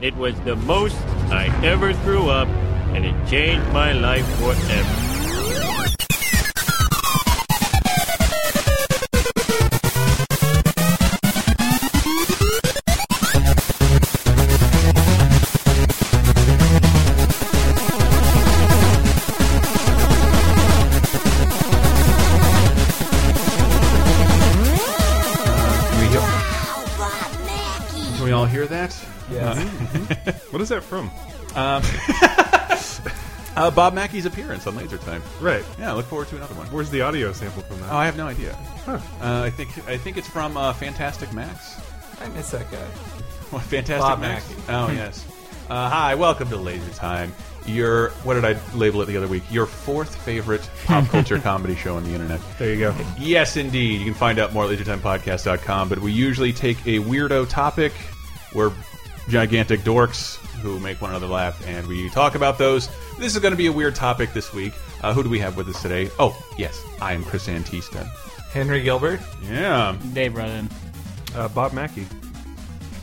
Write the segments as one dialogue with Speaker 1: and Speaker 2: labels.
Speaker 1: It was the most I ever threw up, and it changed my life forever.
Speaker 2: What is that from?
Speaker 3: Uh, Bob Mackey's appearance on Laser Time.
Speaker 2: Right.
Speaker 3: Yeah, look forward to another one.
Speaker 2: Where's the audio sample from that?
Speaker 3: Oh, I have no idea. Uh, I think I think it's from uh, Fantastic Max.
Speaker 4: I miss that guy.
Speaker 3: What, Fantastic
Speaker 4: Bob
Speaker 3: Max?
Speaker 4: Mackey.
Speaker 3: Oh yes. Uh, hi, welcome to Laser Time. Your what did I label it the other week? Your fourth favorite pop culture comedy show on the internet.
Speaker 2: there you go.
Speaker 3: Yes, indeed. You can find out more at LaserTimePodcast.com. But we usually take a weirdo topic. We're gigantic dorks who make one another laugh, and we talk about those. This is going to be a weird topic this week. Uh, who do we have with us today? Oh, yes, I am Chris Antista.
Speaker 4: Henry Gilbert.
Speaker 3: Yeah,
Speaker 5: Dave Rudden.
Speaker 2: Uh, Bob Mackey.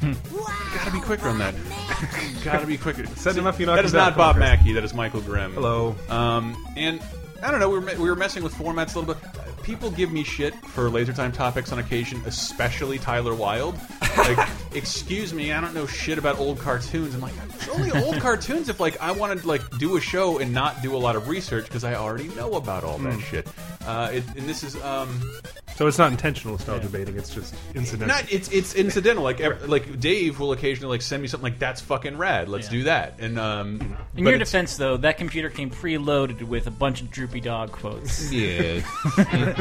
Speaker 3: gotta be quicker on that. gotta be quicker.
Speaker 2: Said enough, you knocked
Speaker 3: That is
Speaker 2: him down.
Speaker 3: not Bob
Speaker 2: Come on,
Speaker 3: Mackey. That is Michael Grimm.
Speaker 2: Hello.
Speaker 3: Um, and I don't know. We were, we were messing with formats a little bit. People give me shit for laser time topics on occasion, especially Tyler Wilde. Like, excuse me, I don't know shit about old cartoons. I'm like, it's only old cartoons if like I want to like do a show and not do a lot of research because I already know about all that shit. Uh, it, and this is um,
Speaker 2: So it's not intentional nostalgia baiting. It's just incidental.
Speaker 3: not it's it's incidental. Like ev- like Dave will occasionally like send me something like that's fucking rad. Let's
Speaker 5: Yeah.
Speaker 3: do that. And um,
Speaker 5: In your defense, though, that computer came preloaded with a bunch of droopy dog quotes.
Speaker 3: Yeah.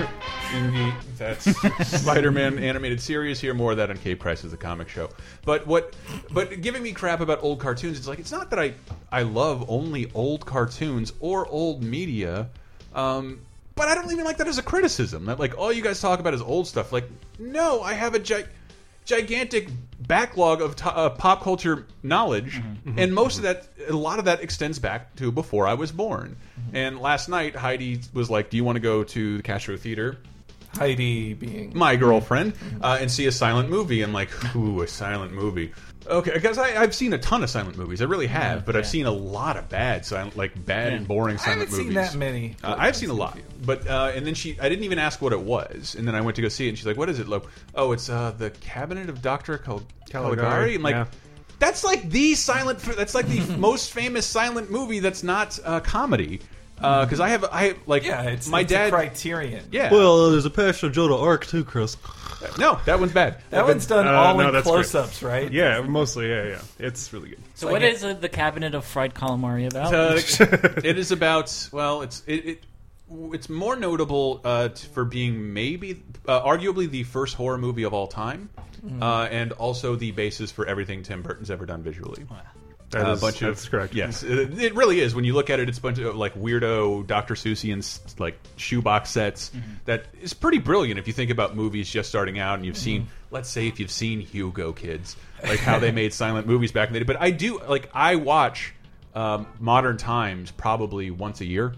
Speaker 3: That's Spider-Man animated series. Here, more of that on Cape Crisis, the comic show. But what? But giving me crap about old cartoons, it's like it's not that I I love only old cartoons or old media. Um, but I don't even like that as a criticism. That like all you guys talk about is old stuff. Like, no, I have a gi gigantic backlog of to uh, pop culture knowledge, mm-hmm. Mm-hmm. and most of mm-hmm. that, a lot of that extends back to before I was born. And last night, Heidi was like, "Do you want to go to the Castro Theater?"
Speaker 4: Heidi being.
Speaker 3: my girlfriend uh, and see a silent movie. And like ooh a silent movie okay because i've seen a ton of silent movies i really have but i've seen a lot of bad silent like bad and boring silent movies.
Speaker 4: I
Speaker 3: silent
Speaker 4: haven't
Speaker 3: movies
Speaker 4: seen that many.
Speaker 3: uh, I've seen a lot, but uh, and then she, I didn't even ask what it was, and then I went to go see it, and she's like, "What is it?" Like, oh, it's uh, the Cabinet of Doctor Cal
Speaker 2: Caligari,
Speaker 3: Caligari. I'm like,
Speaker 2: yeah.
Speaker 3: that's like the silent. That's like the most famous silent movie that's not uh, comedy. Because I have, I like,
Speaker 4: Yeah, it's
Speaker 3: my
Speaker 4: it's
Speaker 3: dad.
Speaker 4: A criterion.
Speaker 3: yeah,
Speaker 6: Well, there's a Passion Joe to Arc too, Chris.
Speaker 3: No, that one's bad.
Speaker 4: that one's done
Speaker 2: Uh,
Speaker 4: all
Speaker 2: no,
Speaker 4: in
Speaker 2: that's great.
Speaker 4: close-ups, right?
Speaker 2: Yeah, mostly. Yeah, yeah. It's really good.
Speaker 5: So,
Speaker 4: like
Speaker 5: what
Speaker 4: it-
Speaker 5: is uh, the cabinet of fried calamari about?
Speaker 3: Uh, it is about well, it's it. it it's more notable uh, t- for being maybe, uh, arguably, the first horror movie of all time, uh, and also the basis for everything Tim Burton's ever done visually.
Speaker 2: That
Speaker 3: Uh,
Speaker 2: is-
Speaker 3: a bunch
Speaker 2: that's
Speaker 3: of
Speaker 2: correct.
Speaker 3: Yes, it, it really is. When you look at it, it's a bunch of like weirdo Dr. Seussian like shoebox sets. That is pretty brilliant if you think about movies just starting out and you've seen. Let's say if you've seen Hugo, kids, like how they made silent movies back in the day. But I do like I watch um, Modern Times probably once a year.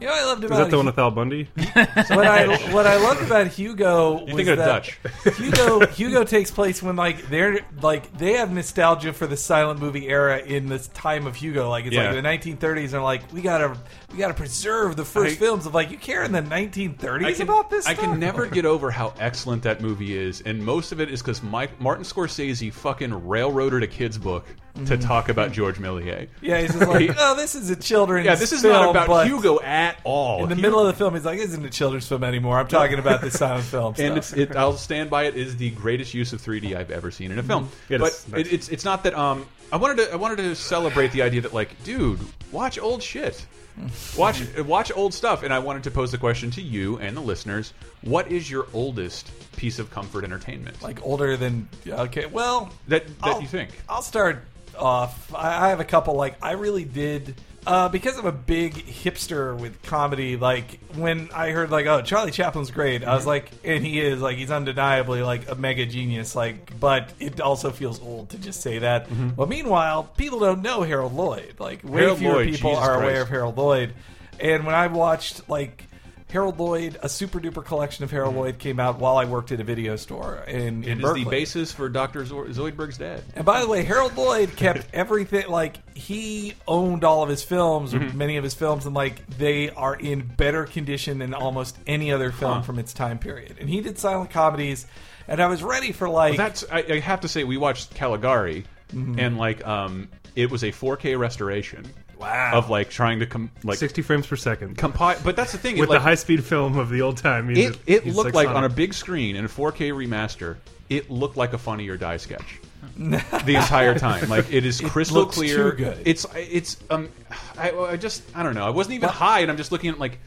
Speaker 4: You know what I loved
Speaker 2: Is
Speaker 4: about
Speaker 2: that the one with Al Bundy?
Speaker 4: what I what I loved about Hugo was
Speaker 3: thinking of
Speaker 4: that
Speaker 3: Dutch.
Speaker 4: Hugo Hugo takes place when like they're like they have nostalgia for the silent movie era in this time of Hugo. Like it's
Speaker 3: Yeah.
Speaker 4: like the 1930s, and they're like we gotta we gotta preserve the first
Speaker 3: I-
Speaker 4: films of like you care in the 1930s
Speaker 3: I can,
Speaker 4: about this.
Speaker 3: I
Speaker 4: stuff?
Speaker 3: can never get over how excellent that movie is, and most of it is because Mike Martin Scorsese fucking railroaded a kid's book to talk about George Méliès.
Speaker 4: Yeah, he's just like, oh, this is a children's.
Speaker 3: Yeah, this is
Speaker 4: film,
Speaker 3: not about
Speaker 4: but
Speaker 3: Hugo at all.
Speaker 4: In the middle of the film, he's like, "This isn't a children's film anymore. I'm talking about the silent film."
Speaker 3: and
Speaker 4: stuff.
Speaker 3: it's, it, I'll stand by it. Is the greatest use of 3D I've ever seen in a film.
Speaker 2: It
Speaker 3: but
Speaker 2: is.
Speaker 3: it, it's it's not that. Um, I wanted to I wanted to celebrate the idea that like, dude, watch old shit. Watch watch old stuff, and I wanted to pose the question to you and the listeners: What is your oldest piece of comfort entertainment
Speaker 4: like older than okay. Well,
Speaker 3: that that
Speaker 4: I'll-
Speaker 3: you think?
Speaker 4: I'll start off. I, I have a couple. Like I really did. Uh, because I'm a big hipster with comedy, like when I heard like, oh, Charlie Chaplin's great, I was like, and he is like, he's undeniably like a mega genius. Like, but it also feels old to just say that.
Speaker 3: Mm-hmm.
Speaker 4: Well, meanwhile, people don't know Harold Lloyd. Like, way
Speaker 3: Harold
Speaker 4: fewer
Speaker 3: Lloyd,
Speaker 4: people
Speaker 3: Jesus
Speaker 4: are aware of Harold Lloyd. And when I watched like Harold Lloyd, a super duper collection of Harold Lloyd came out while I worked at a video store in, in
Speaker 3: It is
Speaker 4: Berkeley.
Speaker 3: the basis for Doctor Zoidberg's dad.
Speaker 4: And by the way, Harold Lloyd kept everything like he owned all of his films,
Speaker 3: Mm-hmm.
Speaker 4: many of his films, and like they are in better condition than almost any other film from its time period. And he did silent comedies, and I was ready for like
Speaker 3: That's I, I have to say we watched Caligari,
Speaker 4: Mm-hmm.
Speaker 3: and like um, it was a 4K restoration.
Speaker 4: Wow.
Speaker 3: Of like trying to com like
Speaker 2: 60 frames per second.
Speaker 3: compile, but that's the thing. it,
Speaker 2: With
Speaker 3: like,
Speaker 2: the high speed film of the old time music.
Speaker 3: it it looked like on a big screen in a 4K remaster. It looked like a Funny or Die sketch. the entire time, like it is crystal
Speaker 4: looks
Speaker 3: clear.
Speaker 4: too good.
Speaker 3: It's it's um, I, I just I don't know. I wasn't even high, and I'm just looking at like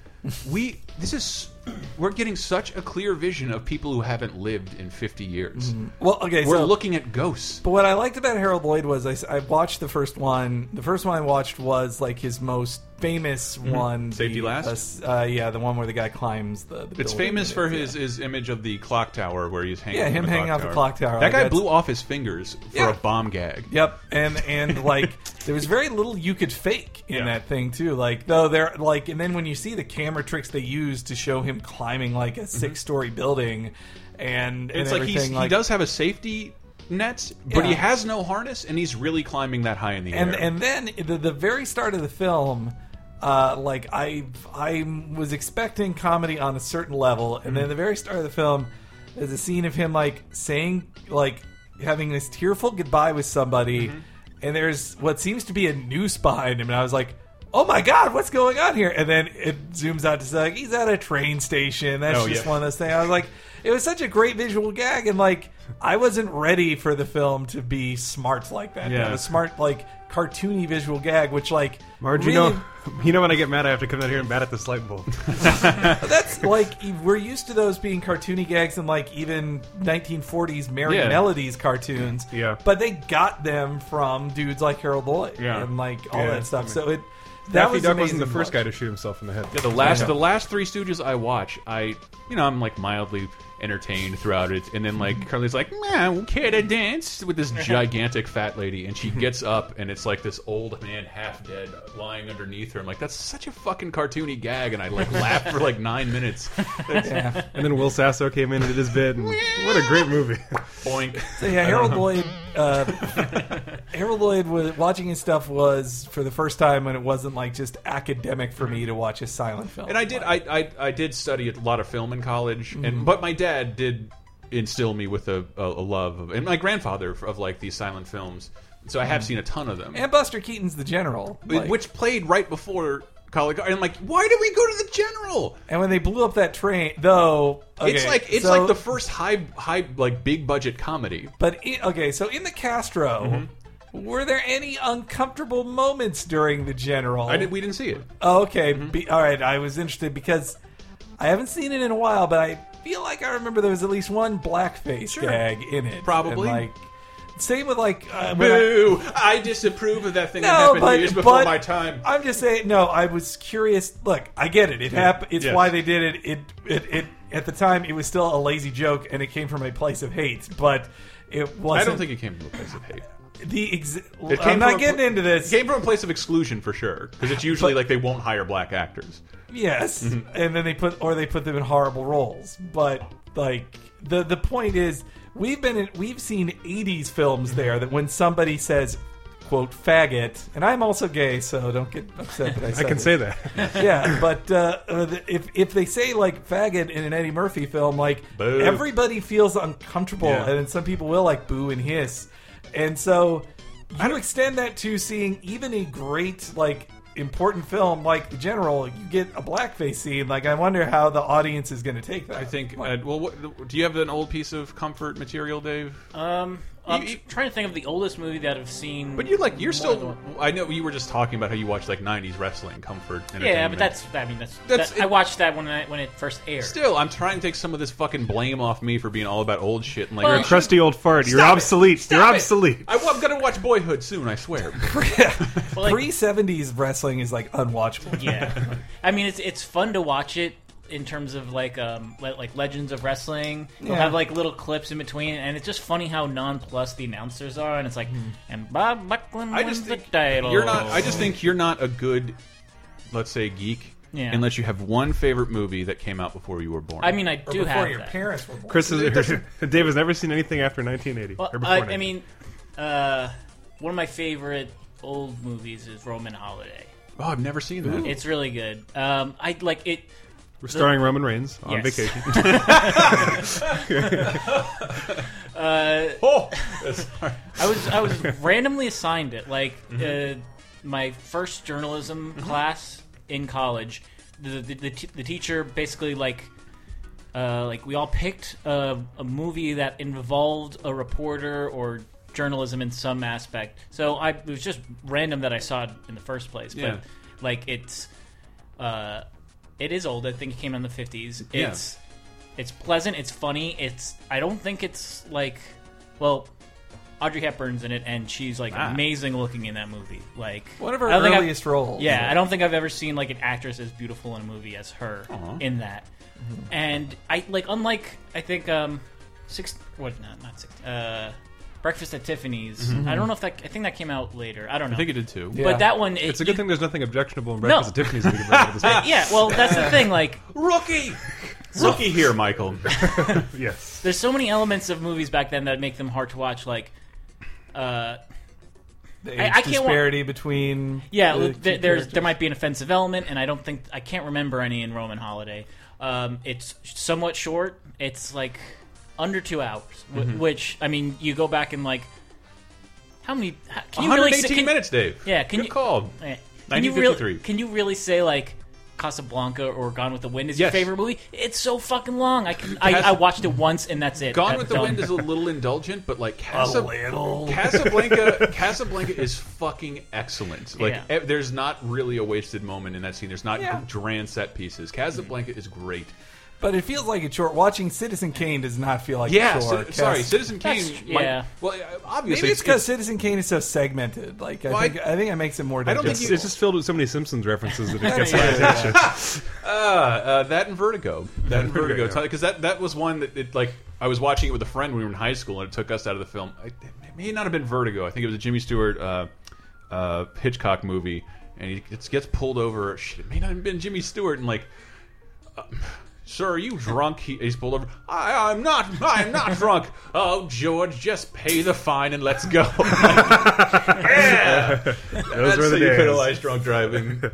Speaker 3: we. This is we're getting such a clear vision of people who haven't lived in 50 years.
Speaker 4: well, okay,
Speaker 3: We're
Speaker 4: so
Speaker 3: looking at ghosts.
Speaker 4: But what I liked about Harold Lloyd was I, s- I watched the first one. The first one I watched was like his most famous one.
Speaker 3: Mm-hmm. Safety
Speaker 4: the,
Speaker 3: Last?
Speaker 4: uh, Uh, yeah, the one where the guy climbs the. the
Speaker 3: It's
Speaker 4: building
Speaker 3: famous
Speaker 4: and
Speaker 3: for
Speaker 4: it-
Speaker 3: his, his image of the clock tower where he's hanging.
Speaker 4: Yeah, him
Speaker 3: the
Speaker 4: hanging
Speaker 3: clock
Speaker 4: off the clock tower.
Speaker 3: That
Speaker 4: Like,
Speaker 3: guy
Speaker 4: that's-
Speaker 3: blew off his fingers for
Speaker 4: Yeah.
Speaker 3: a bomb gag.
Speaker 4: Yep, and and like there was very little you could fake in
Speaker 3: Yeah.
Speaker 4: that thing too. Like though there like and then when you see the camera tricks they use to show him climbing like a mm-hmm. six story building, and, and
Speaker 3: It's like he's,
Speaker 4: everything,
Speaker 3: he does have a safety net, but he has no harness, and he's really climbing that high in the
Speaker 4: and
Speaker 3: air.
Speaker 4: and then the, the very start of the film uh, like I I was expecting comedy on a certain level, and then mm-hmm. the very start of the film, there's a scene of him like saying like having this tearful goodbye with somebody, mm-hmm. and there's what seems to be a noose behind him, and I was like. Oh my God! What's going on here? And then it zooms out to say like he's at a train station. That's
Speaker 3: Oh,
Speaker 4: just
Speaker 3: yeah.
Speaker 4: one of those things. I was like, it was such a great visual gag, and like I wasn't ready for the film to be smart like that.
Speaker 2: Yeah.
Speaker 4: It was smart, like cartoony visual gag, which like
Speaker 2: Marge,
Speaker 4: really,
Speaker 2: you know, you know when I get mad, I have to come down here and bat at this light bulb.
Speaker 4: that's like we're used to those being cartoony gags in like even 1940s Merry
Speaker 3: Yeah.
Speaker 4: Melodies cartoons.
Speaker 2: Yeah.
Speaker 4: but they got them from dudes like Harold Lloyd
Speaker 3: Yeah.
Speaker 4: and like all
Speaker 2: Yeah.
Speaker 4: that stuff. So it that
Speaker 2: Daffy
Speaker 4: was
Speaker 2: Duck
Speaker 4: amazing
Speaker 2: wasn't the first
Speaker 4: to
Speaker 2: guy to shoot himself in the head.
Speaker 3: Yeah, the last
Speaker 4: Yeah.
Speaker 3: the last three Stooges I watch, I you know I'm like mildly entertained throughout it, and then like Curly's like, "Man, we'll care to dance?" with this gigantic fat lady, and she gets up, and it's like this old man, half dead, lying underneath her. I'm like, that's such a fucking cartoony gag, and I like laughed for like nine minutes.
Speaker 4: Yeah.
Speaker 2: And then Will Sasso came in and did his bit, and what a great movie.
Speaker 3: Boink.
Speaker 4: So yeah, Harold Lloyd. Uh, Harold Lloyd was watching his stuff was for the first time when it wasn't like just academic for me to watch a silent film.
Speaker 3: And I did, I, I, I did study a lot of film in college,
Speaker 4: Mm-hmm.
Speaker 3: and but my dad did instill me with a, a, a love of, and my grandfather of like these silent films. So I have seen a ton of them,
Speaker 4: and Buster Keaton's the general, like-
Speaker 3: which played right before Caligari. And I'm like, why did we go to the General?
Speaker 4: and when they blew up that train, though,
Speaker 3: it's like it's
Speaker 4: so-
Speaker 3: like the first high high like big budget comedy.
Speaker 4: But i okay, so in the Castro,
Speaker 3: Mm-hmm.
Speaker 4: were there any uncomfortable moments during the general?
Speaker 3: I did, we didn't see it.
Speaker 4: Oh, okay.
Speaker 3: Mm-hmm.
Speaker 4: Be, all right. I was interested because I haven't seen it in a while, but I feel like I remember there was at least one blackface gag in it.
Speaker 3: Probably.
Speaker 4: And, like same with like uh, when I-
Speaker 3: Boo! I, disapprove of that thing that
Speaker 4: no,
Speaker 3: happened
Speaker 4: but,
Speaker 3: years before
Speaker 4: but
Speaker 3: my time.
Speaker 4: I'm just saying. No, I was curious. Look, I get it. It happened. It's
Speaker 3: Yes.
Speaker 4: why they did it. It, it. it. At the time, it was still a lazy joke, and it came from a place of hate. But it wasn't.
Speaker 3: I don't think it came from a place of hate.
Speaker 4: the. Ex-
Speaker 3: It
Speaker 4: I'm not
Speaker 3: a
Speaker 4: getting into this.
Speaker 3: It came from a place of exclusion for sure, because it's usually
Speaker 4: But-
Speaker 3: like they won't hire black actors.
Speaker 4: Yes,
Speaker 3: Mm-hmm.
Speaker 4: and then they put or they put them in horrible roles. But like the the point is, we've been in, we've seen '80s films there that when somebody says quote faggot, and I'm also gay, so don't get upset that I
Speaker 2: I can
Speaker 4: it.
Speaker 2: say that.
Speaker 4: yeah, but uh, uh, if if they say like faggot in an Eddie Murphy film, like
Speaker 3: Boo.
Speaker 4: everybody feels uncomfortable,
Speaker 3: Yeah.
Speaker 4: and some people will like boo and hiss, and so you extend that to seeing even a great like important film like The General, you get a blackface scene. Like I wonder how the audience is going to take that.
Speaker 3: I think. Uh, well, what, do you have an old piece of comfort material, Dave?
Speaker 5: Um, I'm
Speaker 3: You- you-
Speaker 5: trying to think of the oldest movie that I've seen.
Speaker 3: But you're like you're still. I know you were just talking about how you watched like '90s wrestling comfort. And everything.
Speaker 5: Yeah,
Speaker 3: entertainment.
Speaker 5: but that's. I mean, that's.
Speaker 3: That's-
Speaker 5: that- I watched that when I, when it first aired.
Speaker 3: Still, I'm trying to take some of this fucking blame off me for being all about old shit and like
Speaker 5: Well,
Speaker 3: you
Speaker 5: You're
Speaker 2: a crusty old fart. You're
Speaker 3: Stop it.
Speaker 2: obsolete. You're obsolete.
Speaker 3: I, am gonna watch Boyhood soon. I swear.
Speaker 5: Well, like-
Speaker 4: Pre seventies wrestling is like unwatchable.
Speaker 5: yeah, I mean, it's it's fun to watch it in terms of like um le- like Legends of Wrestling. They'll
Speaker 4: Yeah.
Speaker 5: have like little clips in between, and it's just funny how nonplussed the announcers are, and it's like, and Bob Backlund
Speaker 3: I
Speaker 5: wins
Speaker 3: just
Speaker 5: the
Speaker 3: think
Speaker 5: title.
Speaker 3: you're not. I just think you're not a good, let's say, geek
Speaker 5: Yeah.
Speaker 3: unless you have one favorite movie that came out before you were born.
Speaker 5: I mean, I
Speaker 4: Or
Speaker 5: do
Speaker 4: before
Speaker 5: have
Speaker 4: your
Speaker 5: that.
Speaker 4: parents were born.
Speaker 2: Chris is, Dave has never seen anything after 1980.
Speaker 5: Well,
Speaker 2: or before
Speaker 5: I, I
Speaker 2: 1980.
Speaker 5: mean, uh, one of my favorite old movies is Roman Holiday.
Speaker 3: oh, I've never seen that.
Speaker 5: It's really good. Um, I like it.
Speaker 2: We're starring Roman Reigns on
Speaker 5: Yes.
Speaker 2: vacation.
Speaker 3: oh.
Speaker 5: I was I was randomly assigned it. Like
Speaker 3: Mm-hmm.
Speaker 5: uh, my first journalism class in college, the the, the, t- the teacher basically like. Uh, like we all picked a, a movie that involved a reporter or journalism in some aspect. So I it was just random that I saw it in the first place.
Speaker 3: Yeah.
Speaker 5: But like it's uh, it is old. I think it came out in the fifties.
Speaker 3: Yeah.
Speaker 5: It's it's pleasant. It's funny. It's I don't think it's like well. Audrey Hepburn's in it, and she's like
Speaker 3: Ah.
Speaker 5: amazing looking in that movie. Like
Speaker 4: One of her
Speaker 5: I think I've-
Speaker 4: earliest roles.
Speaker 5: Yeah, I don't think I've ever seen like an actress as beautiful in a movie as her
Speaker 3: Aw.
Speaker 5: in that. And I like unlike I think um six what not not six uh Breakfast at Tiffany's. I don't know if that I think that came out later. I don't know.
Speaker 3: I think it did too.
Speaker 4: Yeah.
Speaker 5: but that one it,
Speaker 2: it's a good
Speaker 5: you-
Speaker 2: thing there's nothing objectionable in
Speaker 5: No.
Speaker 2: Breakfast at Tiffany's. that we can bring into this film.
Speaker 5: Yeah, well that's the thing. Like
Speaker 3: Rookie, rookie here, Michael.
Speaker 2: yes.
Speaker 5: there's so many elements of movies back then that make them hard to watch. Like uh
Speaker 4: The
Speaker 5: I-
Speaker 4: age
Speaker 5: I can't wa-
Speaker 4: disparity between
Speaker 5: Yeah,
Speaker 4: the
Speaker 5: look,
Speaker 4: two
Speaker 5: there, there's
Speaker 4: characters.
Speaker 5: there might be an offensive element, and I don't think I can't remember any in Roman Holiday. Um, it's somewhat short. It's like under two hours,
Speaker 3: Mm-hmm.
Speaker 5: which I mean, you go back and like how many? How, can you really
Speaker 3: 118
Speaker 5: say, can,
Speaker 3: minutes, Dave.
Speaker 5: Yeah, can
Speaker 3: Good
Speaker 5: you
Speaker 3: call.
Speaker 5: yeah. Can you really
Speaker 3: 1953.
Speaker 5: can you really say like Casablanca or Gone with the Wind is
Speaker 3: Yes.
Speaker 5: your favorite movie? It's so fucking long. I can I, I watched it once and that's it.
Speaker 3: Gone with the
Speaker 5: done.
Speaker 3: Wind is a little indulgent, but like Casa-
Speaker 4: little.
Speaker 3: Casablanca, Casablanca is fucking excellent. Like,
Speaker 5: Yeah.
Speaker 3: e- there's not really a wasted moment in that scene. There's not
Speaker 4: Yeah.
Speaker 3: grand set pieces. Casablanca is great.
Speaker 4: But it feels like it's short. Watching Citizen Kane does not feel like
Speaker 3: Yeah,
Speaker 4: it's short.
Speaker 3: Ci- sorry, Citizen Kane.
Speaker 5: That's-
Speaker 3: might-
Speaker 5: yeah.
Speaker 3: well, obviously,
Speaker 4: Maybe it's because Citizen Kane is so segmented. Like I
Speaker 3: Well, I-
Speaker 4: think I, think it makes it more.
Speaker 3: I don't think
Speaker 4: digestible.
Speaker 3: you-
Speaker 2: It's just filled with so many Simpsons references that it gets
Speaker 4: Yeah,
Speaker 2: my
Speaker 4: yeah,
Speaker 2: attention.
Speaker 3: uh, uh, that and Vertigo. That and
Speaker 2: Vertigo,
Speaker 3: Vertigo. Because that that was one that it, like I was watching it with a friend when we were in high school, and it took us out of the film. It may not have been Vertigo. I think it was a Jimmy Stewart uh, uh, Hitchcock movie, and he gets, gets pulled over. Shit, it may not have been Jimmy Stewart, and like. Uh, Sir, are you drunk? He, he's pulled over. I, I'm not. I'm not drunk. Oh, George, just pay the fine and let's go. yeah,
Speaker 2: Those
Speaker 3: that's
Speaker 2: were
Speaker 3: how
Speaker 2: the
Speaker 3: you
Speaker 2: days.
Speaker 3: penalize drunk driving.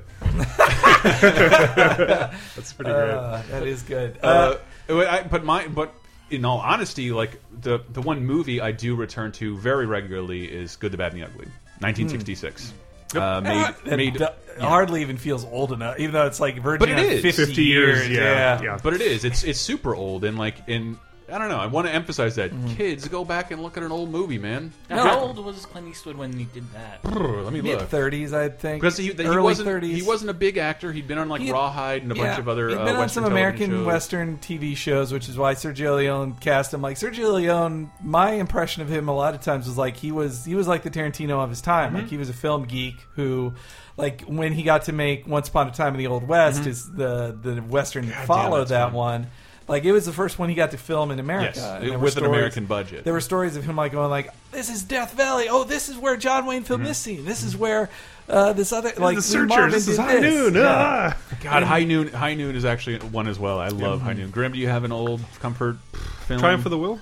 Speaker 2: That's pretty great.
Speaker 4: Uh, that is good. Uh,
Speaker 3: Uh, I, but my but in all honesty, like the the one movie I do return to very regularly is Good, the Bad, and the Ugly, 1966. Uh, made,
Speaker 4: that
Speaker 3: made,
Speaker 4: do- hardly even feels old enough, even though it's like verging
Speaker 3: But it
Speaker 4: on 50,
Speaker 2: 50 years, yeah,
Speaker 4: yeah.
Speaker 2: yeah.
Speaker 3: but it is. It's it's super old and like in I don't know. I want to emphasize that
Speaker 4: Mm-hmm.
Speaker 3: kids go back and look at an old movie, man.
Speaker 5: Now, How old was Clint Eastwood when he did that?
Speaker 3: Brr, Let me
Speaker 4: Mid
Speaker 3: look.
Speaker 4: thirties, I think.
Speaker 3: Because he, he
Speaker 4: early
Speaker 3: wasn't
Speaker 4: thirties.
Speaker 3: he wasn't a big actor. He'd been on like
Speaker 4: He-
Speaker 3: Rawhide and a
Speaker 4: Yeah,
Speaker 3: bunch of other
Speaker 4: He'd
Speaker 3: uh,
Speaker 4: been on
Speaker 3: Western
Speaker 4: some American
Speaker 3: shows.
Speaker 4: Western TV shows, which is why Sergio Leone cast him. Like Sergio Leone, my impression of him a lot of times was like he was he was like the Tarantino of his time.
Speaker 3: Mm-hmm.
Speaker 4: Like he was a film geek who, like when he got to make Once Upon a Time in the Old West,
Speaker 3: Mm-hmm.
Speaker 4: is the the Western that followed
Speaker 3: that's
Speaker 4: that
Speaker 3: fun.
Speaker 4: one. Like it was the first one he got to film in America,
Speaker 3: Yes,
Speaker 4: And
Speaker 3: it-
Speaker 4: there were
Speaker 3: with an American budget.
Speaker 4: There were stories of him like going like, "This is Death Valley. Oh, this is where John Wayne filmed
Speaker 3: Mm-hmm.
Speaker 4: this scene. This is where uh, this other like
Speaker 2: the searchers.
Speaker 4: Marvin
Speaker 2: This is
Speaker 4: did
Speaker 2: high
Speaker 4: this."
Speaker 2: noon.
Speaker 4: Yeah.
Speaker 2: Ah.
Speaker 3: God, High Noon. High Noon is actually one as well. I love High Noon. Grim, do you have an old comfort film?
Speaker 2: Triumph for the Will?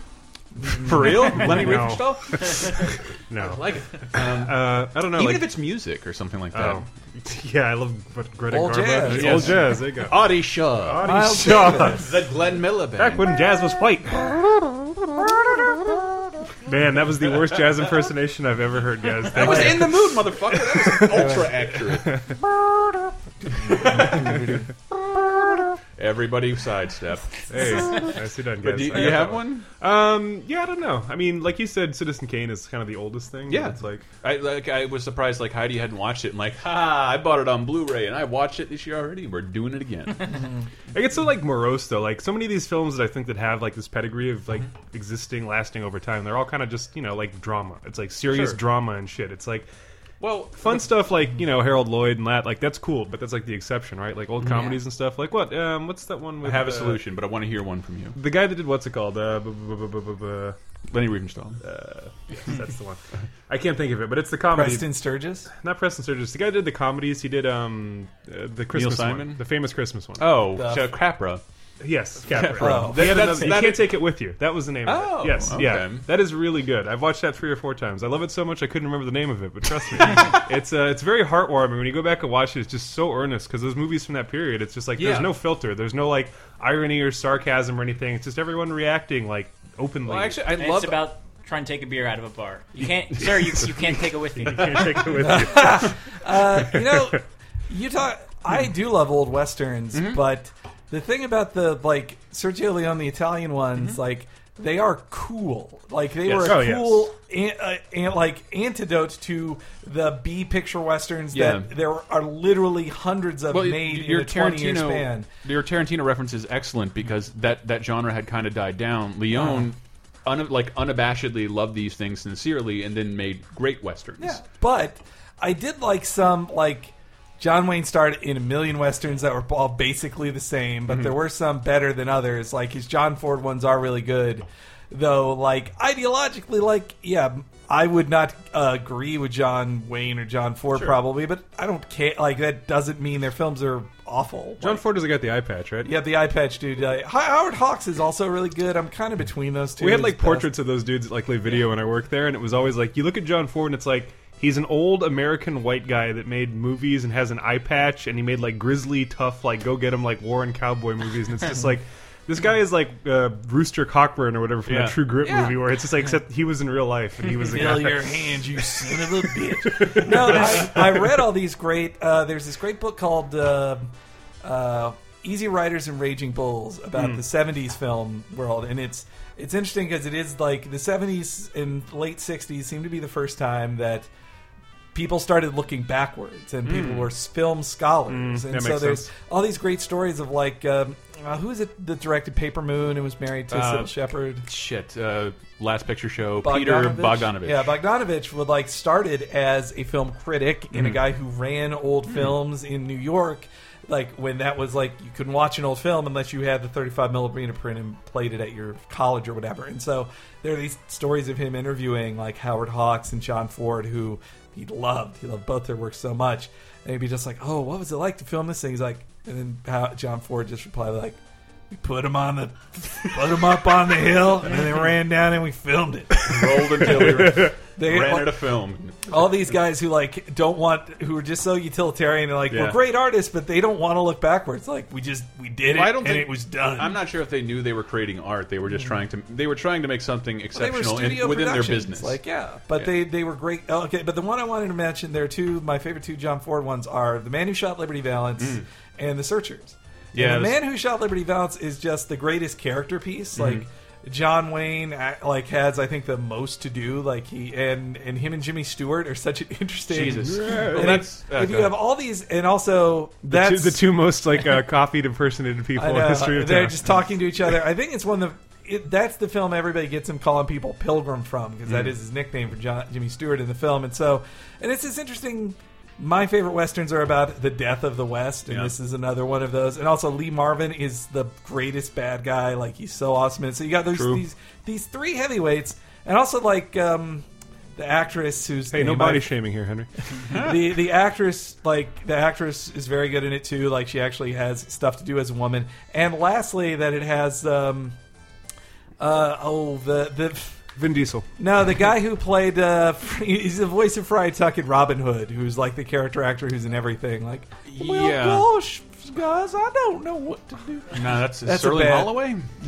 Speaker 3: for real? Leni
Speaker 2: No.
Speaker 3: Riefenstahl?
Speaker 2: No.
Speaker 3: I like it. Um,
Speaker 2: Uh, I don't know.
Speaker 3: even
Speaker 2: like,
Speaker 3: if it's music or something like that.
Speaker 2: oh. yeah, I love what Greta
Speaker 4: Old
Speaker 2: Garbo.
Speaker 4: jazz.
Speaker 2: Old
Speaker 3: Yes.
Speaker 2: jazz. There you go.
Speaker 3: Artie Shaw.
Speaker 4: Miles
Speaker 2: Shaw.
Speaker 4: Davis.
Speaker 3: The Glenn Miller Band.
Speaker 2: Back when jazz was white. Man, that was the worst jazz impersonation I've ever heard, guys.
Speaker 3: I was
Speaker 2: you.
Speaker 3: in the mood, motherfucker. That was ultra accurate. Everybody sidestep.
Speaker 2: Hey, nicely done, guys.
Speaker 3: But do you, you have
Speaker 2: that
Speaker 3: one?
Speaker 2: Um, yeah, I don't know. I mean, like you said, Citizen Kane is kind of the oldest thing.
Speaker 3: Yeah.
Speaker 2: it's like
Speaker 3: I like. I was surprised. Like Heidi hadn't watched it. And like, ha! I bought it on Blu-ray and I watched it this year already. We're doing it again.
Speaker 2: I get so like morose though. Like so many of these films that I think that have like this pedigree of like existing, lasting over time. They're all kind of just you know like drama. It's like serious
Speaker 3: Sure.
Speaker 2: drama and shit. It's like
Speaker 3: well,
Speaker 2: fun stuff like you know Harold Lloyd and that. Like that's cool, but that's like the exception, right? Like old comedies and stuff. Like what? Um, what's that one?
Speaker 3: I have a
Speaker 2: uh,
Speaker 3: solution, but I want to hear one from you.
Speaker 2: The guy that did what's it called? Uh, bu- bu- bu- bu- bu- bu-
Speaker 3: Leni Riefenstahl.
Speaker 2: Yes, that's the one. I can't think of it, but it's the comedy.
Speaker 4: Preston Sturges.
Speaker 2: Not Preston Sturges. The guy who did the comedies. He did um uh, the Christmas
Speaker 3: Simon?
Speaker 2: one, the famous Christmas one.
Speaker 3: Oh,
Speaker 4: The-
Speaker 3: Ch- Capra.
Speaker 2: Yes, Capra.
Speaker 4: Oh.
Speaker 2: He had
Speaker 3: That's-
Speaker 2: another- you
Speaker 3: that-
Speaker 2: can't take it with you. That was the name of
Speaker 3: Oh,
Speaker 2: it. Yes,
Speaker 3: okay.
Speaker 2: yeah, that is really good. I've watched that three or four times. I love it so much I couldn't remember the name of it, but trust me, it's uh, it's very heartwarming when you go back and watch it. It's just so earnest because those movies from that period, it's just like
Speaker 3: Yeah.
Speaker 2: there's no filter, there's no like irony or sarcasm or anything. It's just everyone reacting like openly.
Speaker 3: Well, actually, I
Speaker 5: And
Speaker 3: love
Speaker 5: it's about trying to take a beer out of a bar. You can't, sir. You, you can't take it with you.
Speaker 2: you can't take it with you.
Speaker 4: Uh, you know, you talk. I do love old westerns,
Speaker 3: Mm-hmm.
Speaker 4: but the thing about the like Sergio Leone, the Italian ones,
Speaker 3: Mm-hmm.
Speaker 4: like they are cool. Like they
Speaker 2: Yes.
Speaker 4: were
Speaker 2: Oh,
Speaker 4: a
Speaker 2: yes.
Speaker 4: cool, an, uh, an, like antidote to the B picture westerns
Speaker 3: Yeah.
Speaker 4: that there are literally hundreds of
Speaker 3: well,
Speaker 4: made
Speaker 3: your
Speaker 4: in a twenty year
Speaker 3: Tarantino,
Speaker 4: span.
Speaker 3: your Tarantino reference is excellent because that that genre had kind of died down. Leone, un, like unabashedly loved these things sincerely, and then made great westerns.
Speaker 4: Yeah, but I did like some like John Wayne starred in a million westerns that were all basically the same,
Speaker 3: Mm-hmm.
Speaker 4: but there were some better than others. Like his John Ford ones are really good, though. Like ideologically, like yeah, I would not uh, agree with John Wayne or John Ford probably, but I don't care. Like that doesn't mean their films are awful.
Speaker 2: John Ford doesn't got the eye patch, right?
Speaker 4: Yeah, the eye patch dude. Uh, Howard Hawks is also really good. I'm kind of between those two.
Speaker 2: We had like
Speaker 4: best.
Speaker 2: portraits of those dudes at like Le Video when I worked there, and it was always like you look at John Ford and it's like he's an old American white guy that made movies and has an eye patch, and he made like grisly, tough, like go get him like war and cowboy movies, and it's just like. This guy is like uh, Rooster Cogburn or whatever from
Speaker 3: Yeah.
Speaker 2: that True Grit
Speaker 4: Yeah.
Speaker 2: movie, where it's just like except he was in real life and he was a
Speaker 4: Fill
Speaker 2: guy.
Speaker 4: your hands, you son of a bitch. no, I, I read all these great. Uh, there's this great book called uh, uh, Easy Riders and Raging Bulls about
Speaker 2: Hmm.
Speaker 4: the '70s film world, and it's it's interesting because it is like the '70s and late '60s seem to be the first time that people started looking backwards and people were film scholars
Speaker 2: Mm,
Speaker 4: and so there's
Speaker 2: sense.
Speaker 4: all these great stories of like um, uh, who is it that directed paper moon and was married to
Speaker 3: Uh,
Speaker 4: Cybill Shepherd
Speaker 3: Shit. Uh, last picture show. Peter Bogdanovich.
Speaker 4: yeah, Bogdanovich would like started as a film critic and a guy who ran old films in New York. Like when that was like you couldn't watch an old film unless you had the 35 millimeter print and played it at your college or whatever. And so there are these stories of him interviewing like Howard Hawks and John Ford, who he loved. He loved both their works so much. And he'd be just like, "Oh, what was it like to film this thing?" He's like, and then John Ford just replied like. We put him on the, put him up on the hill, and then they ran down and we filmed it.
Speaker 3: Rolled until we were,
Speaker 4: They,
Speaker 3: ran out of film.
Speaker 4: all these guys who like don't want who are just so utilitarian they're like
Speaker 3: Yeah.
Speaker 4: we're great artists but they don't want to look backwards like we just we did it
Speaker 3: I don't
Speaker 4: and
Speaker 3: think
Speaker 4: it was done
Speaker 3: I'm not sure if they knew they were creating art. They were just trying to. They were trying to make something exceptional in, within their business.
Speaker 4: like yeah but
Speaker 3: Yeah.
Speaker 4: they they were great oh, okay but the one I wanted to mention there are two my favorite two John Ford ones are the man who shot Liberty Valance and the Searchers
Speaker 3: Mm. Yeah,
Speaker 4: and the man who shot Liberty Valance is just the greatest character piece
Speaker 3: Mm-hmm.
Speaker 4: like John Wayne uh, like has I think the most to do like he and and him and Jimmy Stewart are such an interesting
Speaker 3: Jesus.
Speaker 4: And
Speaker 3: Well,
Speaker 4: if-
Speaker 3: that's-
Speaker 4: if, you have all these and also
Speaker 2: The two,
Speaker 4: that's
Speaker 2: the two most like uh, coffeeed impersonated people
Speaker 4: I
Speaker 2: in
Speaker 4: know.
Speaker 2: history of
Speaker 4: They're
Speaker 2: town.
Speaker 4: just talking to each other. I think it's one of the. It, that's the film everybody gets him calling people Pilgrim from because
Speaker 3: Mm.
Speaker 4: that is his nickname for John, Jimmy Stewart in the film. And so, and it's this interesting. My favorite westerns are about the death of the West, and
Speaker 3: Yeah.
Speaker 4: this is another one of those. And also, Lee Marvin is the greatest bad guy. Like he's so awesome. And so you got those these these three heavyweights, and also like um, the actress who's
Speaker 2: hey, no body shaming here, Henry.
Speaker 4: the the actress like the actress is very good in it too like she actually has stuff to do as a woman and lastly that it has um uh oh the the
Speaker 2: Vin Diesel.
Speaker 4: no the guy who played uh he's the voice of Friar Tuck in Robin Hood who's like the character actor who's in everything like well
Speaker 3: Yeah.
Speaker 4: gosh guys I don't know what to do
Speaker 3: no, that's,
Speaker 4: That's a
Speaker 3: Sterling
Speaker 4: bad-
Speaker 3: Holloway.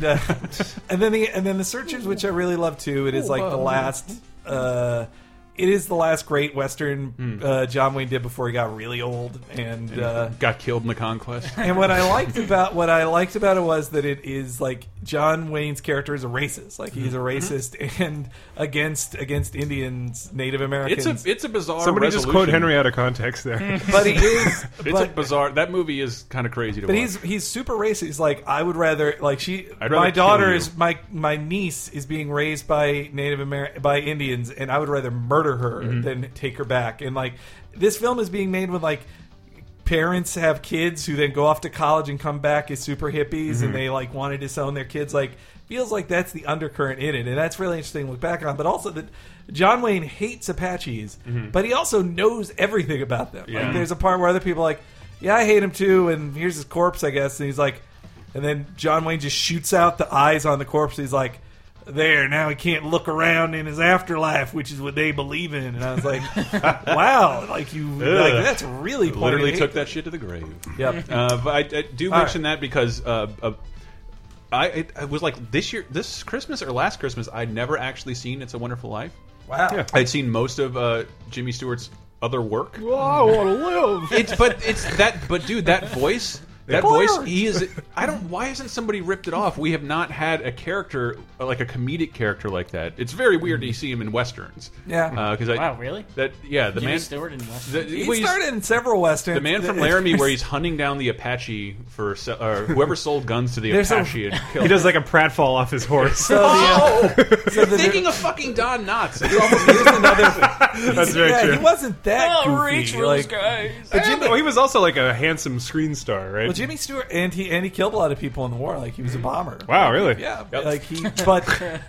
Speaker 4: and then the and then the searchers, which I really love too. It is like the last. Uh, it is the last great western uh, John Wayne did before he got really old, and uh,
Speaker 3: Got killed in the conquest.
Speaker 4: and what I liked about what I liked about it was that it is like John Wayne's character is a racist, like he's a racist and against against Indians, Native Americans.
Speaker 3: It's a it's a bizarre.
Speaker 2: Somebody just quote Henry out of context there.
Speaker 4: but he is.
Speaker 3: It's a bizarre. That movie is kind of crazy to
Speaker 4: But
Speaker 3: watch.
Speaker 4: he's he's super racist. He's like, I would rather like she.
Speaker 3: I'd rather
Speaker 4: my daughter is my my niece is being raised by Native Amer by Indians, and I would rather murder her
Speaker 3: Mm-hmm.
Speaker 4: than take her back. And like this film is being made with like parents have kids who then go off to college and come back as super hippies,
Speaker 3: Mm-hmm.
Speaker 4: and they like want to disown their kids. Like feels like that's the undercurrent in it, and that's really interesting to look back on. But also that John Wayne hates Apaches, but he also knows everything about them.
Speaker 2: Yeah.
Speaker 4: Like there's a part where other people are like, "Yeah, I hate him too," and here's his corpse, I guess, and he's like, and then John Wayne just shoots out the eyes on the corpse. He's like. There now, he can't look around in his afterlife, which is what they believe in. And I was like, "Wow, like you, like, that's really pointing
Speaker 3: Literally took that shit to the grave.
Speaker 4: Yep.
Speaker 3: Uh, but I, I do
Speaker 4: All
Speaker 3: mention that because uh, uh, I it, I was like this year, this Christmas or last Christmas, I'd never actually seen "It's a Wonderful Life."
Speaker 4: Wow.
Speaker 2: Yeah.
Speaker 3: I'd seen most of uh, Jimmy Stewart's other work.
Speaker 2: Well, I want to live.
Speaker 3: It's but it's that but dude, that voice. That voice, he is. I don't. Why hasn't somebody ripped it off? We have not had a character uh, like a comedic character like that. It's very weird to see him in westerns.
Speaker 4: Yeah.
Speaker 3: because I.
Speaker 5: Wow, really?
Speaker 3: That yeah, the
Speaker 5: Jimmy
Speaker 3: man.
Speaker 5: Stewart in West.
Speaker 3: the-
Speaker 4: He
Speaker 3: well,
Speaker 4: started in several westerns.
Speaker 3: the man from Laramie, where he's hunting down the Apache for se- or whoever sold guns to the
Speaker 4: There's a-
Speaker 3: Apache and killed.
Speaker 2: He does like a pratfall off his horse.
Speaker 4: So the, uh, so the,
Speaker 3: Thinking of fucking Don Knotts. It's almost
Speaker 4: here's another.
Speaker 2: That's very
Speaker 4: yeah,
Speaker 2: true.
Speaker 4: he wasn't that
Speaker 5: Oh,
Speaker 4: goofy.
Speaker 5: reach for
Speaker 4: like,
Speaker 5: those guys.
Speaker 4: But Jimmy,
Speaker 2: well, he was also like a handsome screen star, right?
Speaker 4: Well, Jimmy Stewart, and he and he killed a lot of people in the war. Like he was a bomber.
Speaker 2: Wow, really?
Speaker 4: Yeah,
Speaker 3: Yep.
Speaker 4: like he. But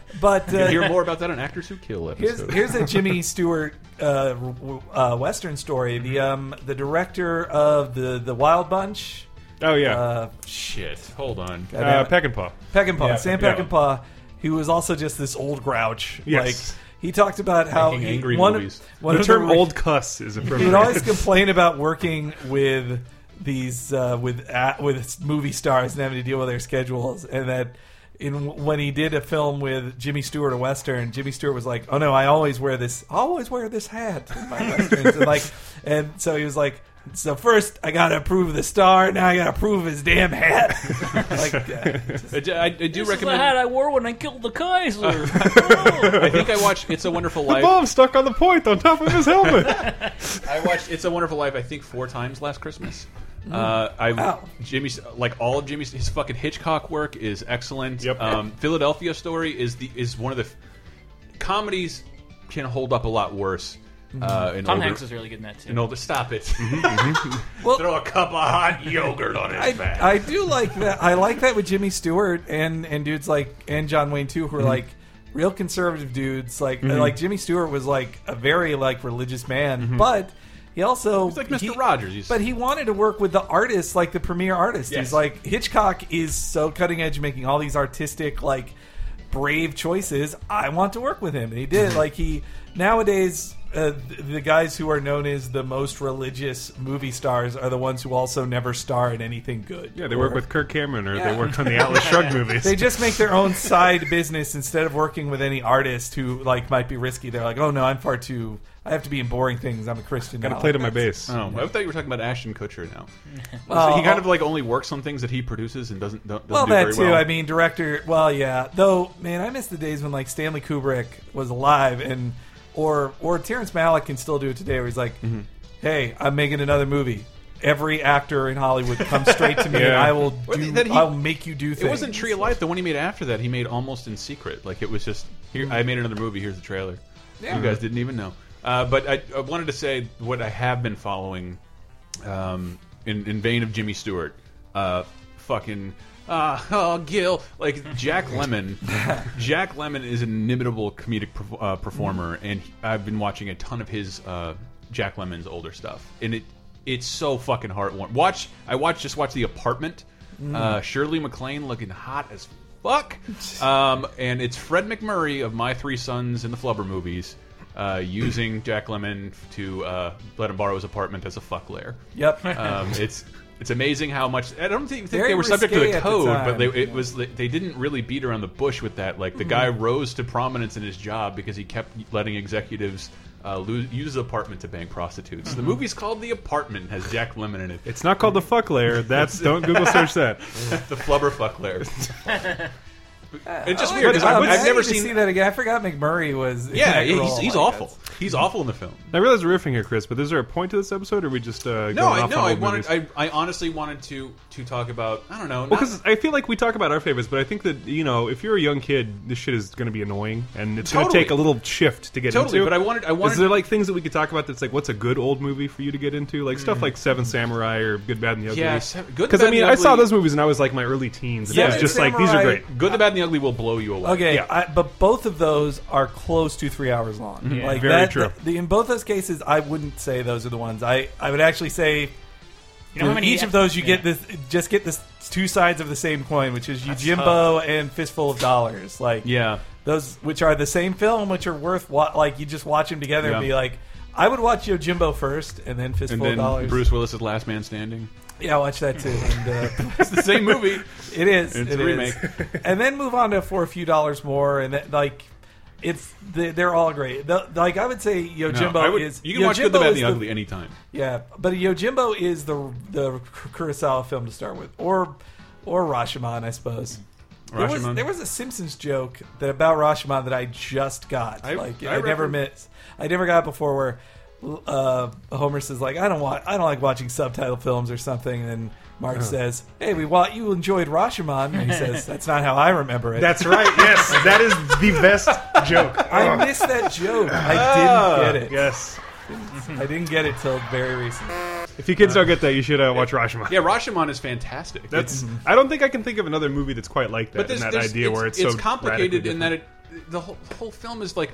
Speaker 4: but
Speaker 3: You'll hear
Speaker 4: uh,
Speaker 3: more about that on Actors Who Kill
Speaker 4: here's
Speaker 3: episode.
Speaker 4: here's a Jimmy Stewart uh, uh, western story. The um the director of the the Wild Bunch.
Speaker 2: Oh yeah,
Speaker 4: Uh,
Speaker 3: Shit. Hold on.
Speaker 2: uh, Peckinpah.
Speaker 4: Peckinpah,
Speaker 3: Yeah,
Speaker 4: Sam
Speaker 3: yeah.
Speaker 4: Peckinpah, who was also just this old grouch.
Speaker 2: Yes.
Speaker 4: Like he talked about how
Speaker 3: Making
Speaker 4: he,
Speaker 3: angry
Speaker 4: one,
Speaker 3: movies.
Speaker 4: One
Speaker 2: The term
Speaker 4: re-
Speaker 2: "old cuss" is
Speaker 4: He would always complain about working with these uh, with uh, with movie stars and having to deal with their schedules, and that in when he did a film with Jimmy Stewart, a western, Jimmy Stewart was like, "Oh no, I always wear this, I always wear this hat in my westerns," and like, and so he was like. So first, I gotta approve the star. Now I gotta approve his damn hat. like, uh,
Speaker 3: I, do- I, I do
Speaker 5: This is the
Speaker 3: recommend.
Speaker 5: hat I wore when I killed the Kaiser.
Speaker 3: I think I watched It's a Wonderful
Speaker 2: the
Speaker 3: Life.
Speaker 2: bomb stuck on the point on top of his helmet.
Speaker 3: I watched It's a Wonderful Life. I think four times last Christmas. Uh, I
Speaker 4: Wow.
Speaker 3: Jimmy's like all of Jimmy's his fucking Hitchcock work is excellent.
Speaker 2: Yep.
Speaker 3: Um, Philadelphia Story is the is one of the comedies can hold up a lot worse. Uh, in
Speaker 5: Tom
Speaker 3: older,
Speaker 5: Hanks was really good in that too.
Speaker 3: in older. Stop it!
Speaker 4: well,
Speaker 3: Throw a cup of hot yogurt on his
Speaker 4: I,
Speaker 3: back.
Speaker 4: I do like that. I like that with Jimmy Stewart and and dudes like and John Wayne too, who
Speaker 3: Mm-hmm.
Speaker 4: are like real conservative dudes. Like like Jimmy Stewart was like a very like religious man, but he also
Speaker 3: He's like Mr.
Speaker 4: he-
Speaker 3: Rogers. He's-
Speaker 4: But he wanted to work with the artists, like the premier artist.
Speaker 3: Yes.
Speaker 4: He's like Hitchcock is so cutting edge, making all these artistic like brave choices. I want to work with him, and he did. like he nowadays. Uh, the, guys who are known as the most religious movie stars are the ones who also never star in anything good.
Speaker 2: yeah, they work with Kirk Cameron, or
Speaker 4: Yeah.
Speaker 2: they work on the Atlas Shrugged movies.
Speaker 4: They just make their own side business instead of working with any artist who like might be risky. They're like, oh no, I'm far too. I have to be in boring things. I'm a Christian.
Speaker 2: Gotta
Speaker 4: now."
Speaker 2: play to my base.
Speaker 3: Oh, I thought you were talking about Ashton Kutcher now.
Speaker 4: Well,
Speaker 3: So he kind of like only works on things that he produces and doesn't don't, doesn't
Speaker 4: Well,
Speaker 3: do
Speaker 4: that
Speaker 3: very
Speaker 4: too.
Speaker 3: well.
Speaker 4: I mean, director. Well, yeah. Though, man, I miss the days when like Stanley Kubrick was alive, and or or Terrence Malick can still do it today. Where he's like,
Speaker 3: Mm-hmm.
Speaker 4: "Hey, I'm making another movie. Every actor in Hollywood come straight to me, and I will do.
Speaker 3: he-
Speaker 4: I'll make you do things."
Speaker 3: It wasn't Tree of Life. The one he made after that, he made almost in secret. Like it was just here. I made another movie. Here's the trailer.
Speaker 4: Yeah.
Speaker 3: You guys didn't even know. Uh, but I, I wanted to say what I have been following, um, in in vein of Jimmy Stewart. Uh, fucking. Uh, oh, Gil, like Jack Lemmon. Jack Lemmon is an inimitable comedic uh, performer, and he- I've been watching a ton of his uh, Jack Lemmon's older stuff, and it it's so fucking heartwarming. Watch, I watched just watch The Apartment. Uh, Shirley MacLaine looking hot as fuck, um, and it's Fred MacMurray of My Three Sons in the Flubber movies. Uh, using Jack Lemmon to uh, let him borrow his apartment as a fuck lair.
Speaker 4: Yep.
Speaker 3: Um, it's it's amazing how much I don't think, think they were subject to the
Speaker 4: at the
Speaker 3: code,
Speaker 4: time,
Speaker 3: but they, it
Speaker 4: yeah.
Speaker 3: was they didn't really beat around the bush with that. Like the guy rose to prominence in his job because he kept letting executives uh, lose, use the apartment to bank prostitutes. The movie's called The Apartment, has Jack Lemmon in it.
Speaker 2: It's not called the fuck layer. That's don't Google search that.
Speaker 3: the flubber fuck it's just oh,
Speaker 4: I
Speaker 3: weird because I've, never seen.
Speaker 4: see that again. I forgot MacMurray was.
Speaker 3: Yeah, he's, he's awful.
Speaker 4: Guess.
Speaker 3: He's awful in the film.
Speaker 2: I realize we're riffing here, Chris, but is there a point to this episode, or are we just uh,
Speaker 3: No,
Speaker 2: going
Speaker 3: I
Speaker 2: off
Speaker 3: no,
Speaker 2: on
Speaker 3: I
Speaker 2: old
Speaker 3: wanted. I, I honestly wanted to to talk about. I don't know.
Speaker 2: Well, because I feel like we talk about our favorites, but I think that you know, if you're a young kid, this shit is going to be annoying, and it's going to take a little shift to get
Speaker 3: Totally,
Speaker 2: into.
Speaker 3: but I wanted- I wanted-
Speaker 2: Is there like things that we could talk about that's like, what's a good old movie for you to get into, like stuff like Seven Samurai or Good, Bad, and the Ugly?
Speaker 3: Mm. Yeah, Se- Good,
Speaker 2: Because I mean, I saw those movies and I was like my early teens, and it
Speaker 4: Seven
Speaker 2: was just like these are great.
Speaker 3: Good, the Bad, and the Ugly will blow you away.
Speaker 4: Okay,
Speaker 2: Yeah.
Speaker 4: I, but both of those are close to three hours long.
Speaker 5: Yeah.
Speaker 4: Like
Speaker 2: Very
Speaker 4: that,
Speaker 2: true.
Speaker 4: the- in both those cases, I wouldn't say those are the ones. I, I would actually say
Speaker 5: You know how
Speaker 4: in
Speaker 5: many
Speaker 4: each of those you
Speaker 5: yeah.
Speaker 4: get this just get this two sides of the same coin, which is Yojimbo and Fistful of Dollars. Like
Speaker 3: Yeah.
Speaker 4: those, which are the same film, which are worth wa- like you just watch them together and
Speaker 3: Yeah.
Speaker 4: be like, I would watch Yojimbo first and then Fistful
Speaker 3: And
Speaker 4: of
Speaker 3: then
Speaker 4: Dollars.
Speaker 3: Bruce Willis's Last Man Standing.
Speaker 4: Yeah, I watch that too. And, uh,
Speaker 3: It's the same movie.
Speaker 4: It is.
Speaker 3: It's
Speaker 4: it
Speaker 3: a
Speaker 4: is.
Speaker 3: remake.
Speaker 4: and then move on to for a few dollars more, and that, like it's they- they're all great. The, like I would say, Yojimbo
Speaker 3: No, I would-
Speaker 4: is
Speaker 3: you can watch Good, the Bad, and the Ugly anytime.
Speaker 4: Yeah, but Yojimbo is the the Kurosawa film to start with, or or Rashomon, I suppose. There was,
Speaker 3: Rashomon.
Speaker 4: there was a Simpsons joke that about Rashomon that I just got.
Speaker 3: I-
Speaker 4: like
Speaker 3: I
Speaker 4: I, never missed. I never got it before where uh, Homer says like I don't want I don't like watching subtitle films or something, and then Marge says, "Hey, we want you enjoyed Rashomon," and he says, "That's not how I remember it."
Speaker 2: That's right. Yes, that is the best joke.
Speaker 4: I missed that joke. I didn't get it.
Speaker 2: Yes.
Speaker 4: I didn't get it till very recent.
Speaker 2: If you kids don't get that, you should uh, watch Rashomon.
Speaker 3: Yeah, Rashomon is fantastic.
Speaker 2: That's.
Speaker 3: It's-
Speaker 2: I don't think I can think of another movie that's quite like that.
Speaker 3: but there's,
Speaker 2: in that
Speaker 3: there's-
Speaker 2: idea where it's, so
Speaker 3: complicated
Speaker 2: radically
Speaker 3: in that it the whole, whole film is like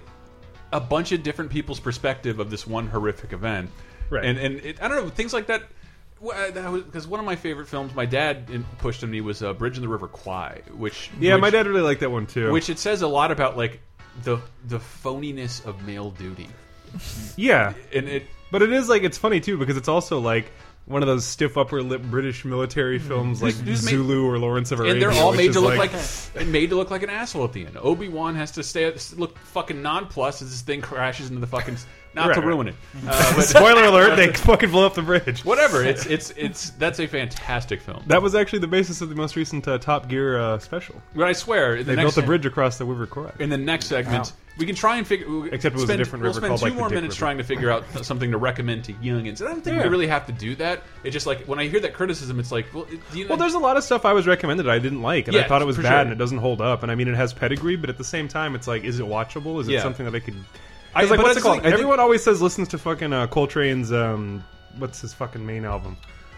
Speaker 3: a bunch of different people's perspective of this one horrific event.
Speaker 2: Right.
Speaker 3: And and it, I don't know things like that. Because one of my favorite films, my dad pushed on me was uh, Bridge in the River Kwai, which
Speaker 2: Yeah,
Speaker 3: which,
Speaker 2: my dad really liked that one too.
Speaker 3: which it says a lot about like the the phoniness of male duty,
Speaker 2: yeah,
Speaker 3: and it
Speaker 2: but it is like it's funny too because it's also like one of those stiff upper lip British military films like
Speaker 3: who's made-
Speaker 2: Zulu or Lawrence of Arabia.
Speaker 3: and they're all made to look like, and made to look like an asshole at the end. Obi Wan has to stay look fucking nonplussed as this thing crashes into the fucking. Not to
Speaker 2: Right.
Speaker 3: ruin it, uh, but
Speaker 2: Spoiler alert! They fucking blow up the bridge.
Speaker 3: whatever. It's it's it's that's a fantastic film.
Speaker 2: That was actually the basis of the most recent uh, Top Gear uh, special.
Speaker 3: But I swear, in the
Speaker 2: They
Speaker 3: next
Speaker 2: built a bridge across the River Kwai.
Speaker 3: in the next segment, we can try and figure.
Speaker 2: Except it was a
Speaker 3: spend,
Speaker 2: different
Speaker 3: we'll spend
Speaker 2: called,
Speaker 3: two
Speaker 2: like,
Speaker 3: more minutes
Speaker 2: River.
Speaker 3: trying to figure out something to recommend to youngins. I don't think
Speaker 2: Yeah.
Speaker 3: we really have to do that. It's just like when I hear that criticism, it's like, well, it- do you
Speaker 2: Well, there's a lot of stuff I was recommended I didn't like, and
Speaker 3: Yeah,
Speaker 2: I thought it was bad,
Speaker 3: sure.
Speaker 2: and it doesn't hold up. And I mean, it has pedigree, but at the same time, it's like, is it watchable? Is it
Speaker 3: Yeah.
Speaker 2: something that I could?
Speaker 3: I-
Speaker 2: Because like,
Speaker 3: but
Speaker 2: what's it called?
Speaker 3: the thing, I think-
Speaker 2: Everyone always says listens to fucking uh, Coltrane's. Um, what's his fucking main album?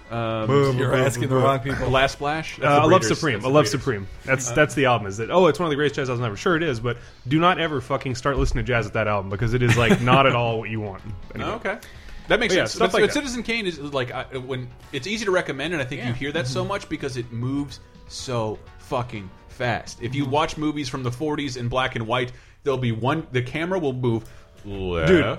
Speaker 3: um,
Speaker 4: You're asking the wrong people.
Speaker 3: Last Splash.
Speaker 2: Uh, I love Supreme.
Speaker 3: That's
Speaker 2: I love Supreme. That's that's the album. Is that? Oh, it's one of the greatest jazz albums ever. Sure, it is. But do not ever fucking start listening to jazz at that album because it is like not at all what you want. Anyway.
Speaker 3: Oh, okay. That makes
Speaker 2: But yeah,
Speaker 3: sense.
Speaker 2: stuff
Speaker 3: But-
Speaker 2: like
Speaker 3: but. Citizen Kane is like I, when it's easy to recommend, and I think you hear that
Speaker 2: Mm-hmm.
Speaker 3: so much because it moves so fucking fast. If you
Speaker 2: Mm-hmm.
Speaker 3: watch movies from the '40s in black and white, there'll be one. The camera will move left,
Speaker 2: Dude.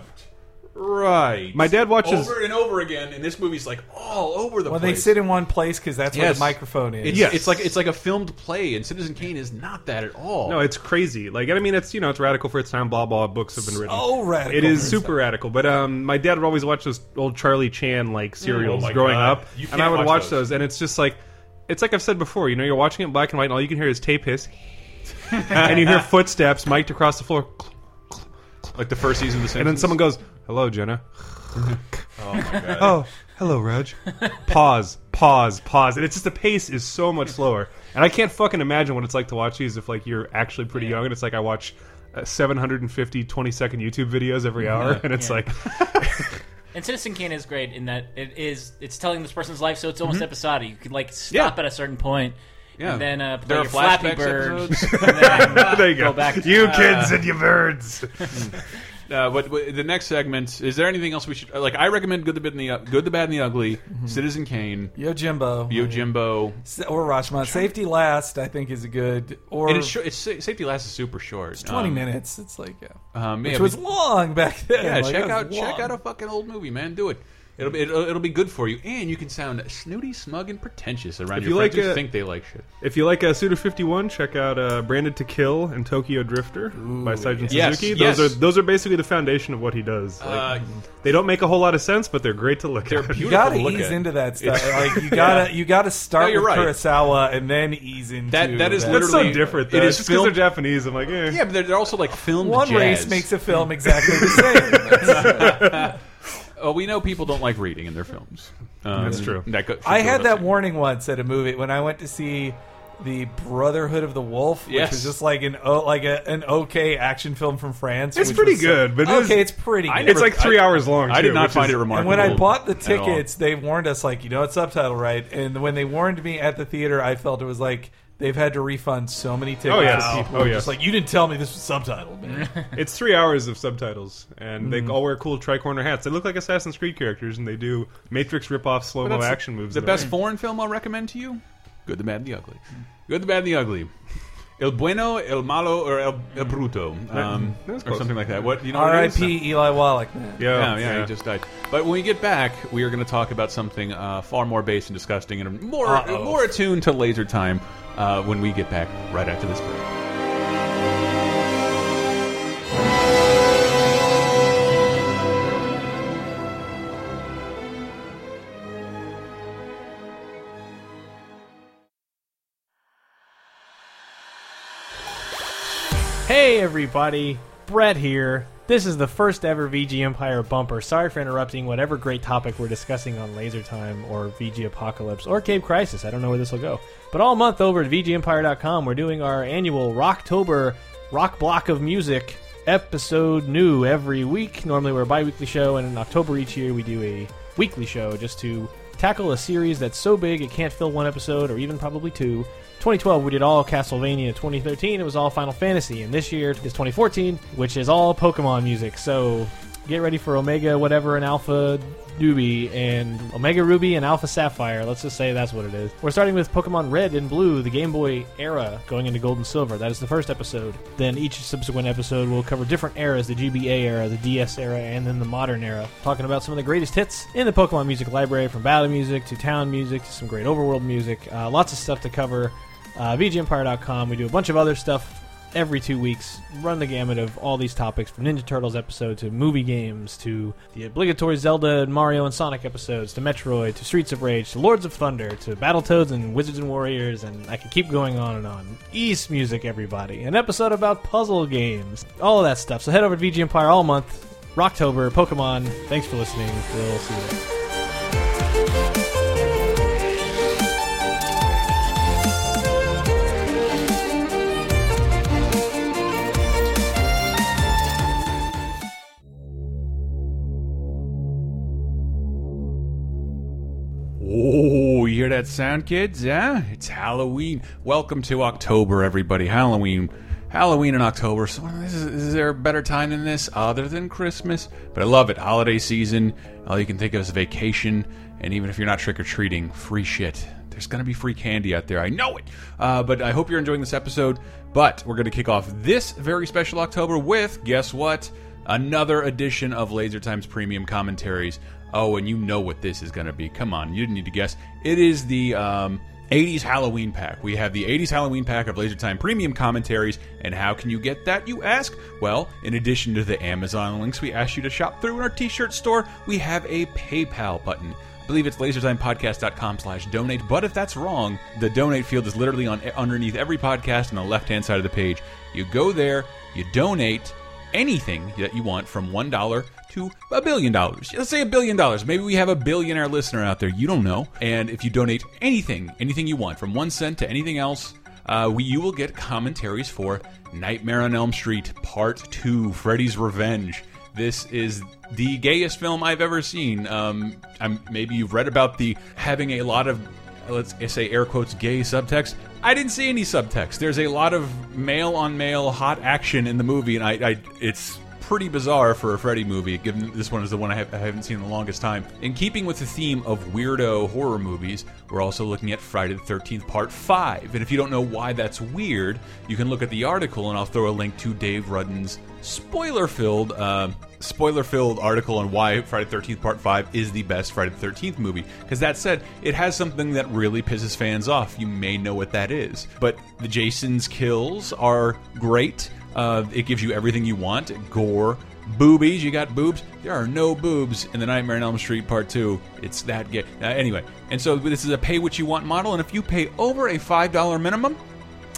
Speaker 3: right.
Speaker 2: My dad watches-
Speaker 3: over and over again, and this movie's like all over the
Speaker 4: When
Speaker 3: place.
Speaker 4: they sit in one place because that's where
Speaker 3: Yes.
Speaker 4: the microphone is.
Speaker 3: It's,
Speaker 2: Yes.
Speaker 3: it's like it's like a filmed play, and Citizen Kane is not that at all.
Speaker 2: No, it's crazy. Like, I mean, it's you know, it's radical for its time. Blah blah. Books have been written.
Speaker 4: So radical
Speaker 2: It is
Speaker 4: for its
Speaker 2: super radical. But um, my dad would always watch those old Charlie Chan like serials
Speaker 3: Oh my
Speaker 2: growing
Speaker 3: God.
Speaker 2: up,
Speaker 3: You
Speaker 2: and I
Speaker 3: can't
Speaker 2: would
Speaker 3: watch
Speaker 2: watch
Speaker 3: those.
Speaker 2: those. and it's just like, it's like I've said before. You know, you're watching it in black and white, and all you can hear is tape hiss, and you hear footsteps mic'd across the floor,
Speaker 3: like the first season of The Simpsons.
Speaker 2: and then someone goes, "Hello, Jenna."
Speaker 3: "Oh my god."
Speaker 2: Oh, hello, Reg. pause, pause, pause, and it's just the pace is so much slower, and I can't fucking imagine what it's like to watch these if like you're actually pretty young, and it's like I watch. Uh, 750 20 second YouTube videos every hour, and it's
Speaker 5: Yeah.
Speaker 2: like,
Speaker 5: And Citizen Kane is great in that it is it's telling this person's life, so it's almost episodic. You can like stop
Speaker 3: Yeah.
Speaker 5: at a certain point,
Speaker 3: Yeah.
Speaker 5: and then uh, play
Speaker 3: There are
Speaker 5: your Flappy
Speaker 3: flashbacks
Speaker 5: Bird, and then
Speaker 2: there you go.
Speaker 5: go back.
Speaker 2: you kids and you birds.
Speaker 3: Uh, but, but the next segment is there anything else we should like? I recommend Good, the Bad, and the uh, Good, the Bad, and the Ugly, Citizen Kane,
Speaker 4: Yojimbo.
Speaker 3: Yojimbo,
Speaker 4: S- Or Rashomon. Safety Last, I think, is a good. Or
Speaker 3: and it's, short, it's Safety Last is super short.
Speaker 4: it's 20
Speaker 3: Um,
Speaker 4: minutes. It's like, yeah.
Speaker 3: Um,
Speaker 4: Which was
Speaker 3: but-
Speaker 4: long back then.
Speaker 3: yeah,
Speaker 4: Like,
Speaker 3: check out
Speaker 4: was
Speaker 3: check out a fucking old movie, man. Do it. It'll be it'll, it'll be good for you, and you can sound snooty, smug, and pretentious around
Speaker 2: If
Speaker 3: your
Speaker 2: you
Speaker 3: friends
Speaker 2: like,
Speaker 3: who
Speaker 2: uh,
Speaker 3: think they like shit.
Speaker 2: If you like uh, Suda 51, check out uh, Branded to Kill and Tokyo Drifter by Seijun
Speaker 3: Yes,
Speaker 2: Suzuki.
Speaker 3: yes.
Speaker 2: Those are those are basically the foundation of what he does. Like,
Speaker 3: Uh,
Speaker 2: they don't make a whole lot of sense, but they're great to look
Speaker 3: They're
Speaker 2: at.
Speaker 3: beautiful.
Speaker 4: You gotta
Speaker 3: to look
Speaker 4: ease
Speaker 3: at.
Speaker 4: into that stuff. like you gotta you gotta start
Speaker 3: No,
Speaker 4: with
Speaker 3: right.
Speaker 4: Kurosawa and then ease into
Speaker 3: That- that is
Speaker 4: that.
Speaker 2: That's so
Speaker 3: literally-
Speaker 2: different. Though.
Speaker 3: is
Speaker 2: It's because they're Japanese. I'm like, eh.
Speaker 3: Yeah, but they're, they're also like filmed
Speaker 4: one
Speaker 3: jazz.
Speaker 4: race makes a film exactly the same.
Speaker 3: Oh, we know people don't like reading in their films. Um,
Speaker 2: That's true.
Speaker 3: That go,
Speaker 4: I had that warning once at a movie when I went to see the Brotherhood of the Wolf, which
Speaker 3: Yes.
Speaker 4: was just like an o, like a, an okay action film from France.
Speaker 2: It's pretty
Speaker 4: was so-
Speaker 2: good, but it is-
Speaker 4: okay, it's pretty.
Speaker 3: I
Speaker 4: good.
Speaker 2: It's like three
Speaker 3: I-
Speaker 2: hours long.
Speaker 3: I
Speaker 2: too,
Speaker 3: did not find
Speaker 2: is-
Speaker 3: it remarkable.
Speaker 4: And when I bought the tickets, they warned us like, you know, it's subtitle right. And when they warned me at the theater, I felt it was like they've had to refund so many tickets.
Speaker 2: Oh, yes.
Speaker 4: to people
Speaker 2: Oh,
Speaker 4: who were just like you didn't tell me this was subtitled, man.
Speaker 2: It's three hours of subtitles, and
Speaker 3: Mm.
Speaker 2: they all wear cool tricorner hats. They look like Assassin's Creed characters, and they do Matrix rip-off slow
Speaker 3: But
Speaker 2: mo action moves.
Speaker 3: The best
Speaker 2: it.
Speaker 3: foreign film I'll recommend to you: Good, the Bad, and the Ugly. Good, the Bad, and the Ugly. El bueno, el malo, or el, el bruto, um, or something like that. What you know? what it is?
Speaker 4: R.I.P. Eli Wallach, man.
Speaker 2: Yeah,
Speaker 3: Yeah, yeah, he just died. But when we get back, we are going to talk about something uh, far more base and disgusting, and more
Speaker 4: Uh-oh.
Speaker 3: more attuned to laser time. Uh, when we get back, right after this break.
Speaker 7: Hey everybody, Brett here. This is the first ever VG Empire bumper. Sorry for interrupting whatever great topic we're discussing on Laser Time or VG Apocalypse or Cave Crisis. I don't know where this will go. But all month over at VGEmpire.com, we're doing our annual Rocktober Rock Block of Music episode new every week. Normally we're a bi weekly show, and in October each year we do a weekly show just to tackle a series that's so big it can't fill one episode or even probably two. 2012 we did all Castlevania. 2013 it was all Final Fantasy, and this year is 2014, which is all Pokemon music. So get ready for Omega whatever and Alpha Ruby and Omega Ruby and Alpha Sapphire. Let's just say that's what it is. We're starting with Pokemon Red and Blue, the Game Boy era, going into Gold and Silver. That is the first episode. Then each subsequent episode will cover different eras: the GBA era, the DS era, and then the modern era. Talking about some of the greatest hits in the Pokemon music library, from battle music to town music to some great overworld music. Uh, lots of stuff to cover. Uh, VGEmpire.com. We do a bunch of other stuff every two weeks. Run the gamut of all these topics from Ninja Turtles episode to movie games to the obligatory Zelda, and Mario, and Sonic episodes to Metroid to Streets of Rage to Lords of Thunder to Battletoads and Wizards and Warriors, and I can keep going on and on. Ys music, everybody. An episode about puzzle games. All of that stuff. So head over to VG Empire all month. Rocktober, Pokemon. Thanks for listening. We'll see you
Speaker 3: hear that sound, kids? Yeah, it's Halloween. Welcome to October, everybody. Halloween. Halloween in October. So is, is there a better time than this other than Christmas? But I love it. Holiday season. All you can think of is vacation. And even if you're not trick or treating, free shit. There's going to be free candy out there. I know it. Uh, but I hope you're enjoying this episode. But we're going to kick off this very special October with, guess what? Another edition of Laser Times Premium Commentaries. Oh, and you know what this is going to be. Come on, you didn't need to guess. It is the um, 80s Halloween pack. We have the 80s Halloween pack of Laser Time Premium Commentaries. And how can you get that, you ask? Well, in addition to the Amazon links we ask you to shop through in our t shirt store, we have a PayPal button. I believe it's lasertimepodcast.com slash donate. But if that's wrong, the donate field is literally on underneath every podcast on the left hand side of the page. You go there, you donate anything that you want from one dollar to a billion dollars. Let's say a billion dollars. Maybe we have a billionaire listener out there. You don't know. And if you donate anything, anything you want, from one cent to anything else, uh, we, you will get commentaries for Nightmare on Elm Street Part Two: Freddy's Revenge. This is the gayest film I've ever seen. Um, I'm, maybe you've read about the having a lot of let's say air quotes gay subtext. I didn't see any subtext. There's a lot of male on male hot action in the movie, and I, I it's pretty bizarre for a Freddy movie, given this one is the one I, have, haven't seen in the longest time. In keeping with the theme of weirdo horror movies, we're also looking at Friday the 13th Part 5. And if you don't know why that's weird, you can look at the article, and I'll throw a link to Dave Rudden's spoiler-filled uh, spoiler-filled article on why Friday the 13th Part 5 is the best Friday the 13th movie. Because that said, it has something that really pisses fans off. You may know what that is. But the Jason's kills are great. Uh, it gives you everything you want. Gore, boobies. You got boobs. There are no boobs in the Nightmare on Elm Street Part 2. It's that gay. Uh, anyway, and so this is a pay what you want model. And if you pay over a $5 minimum,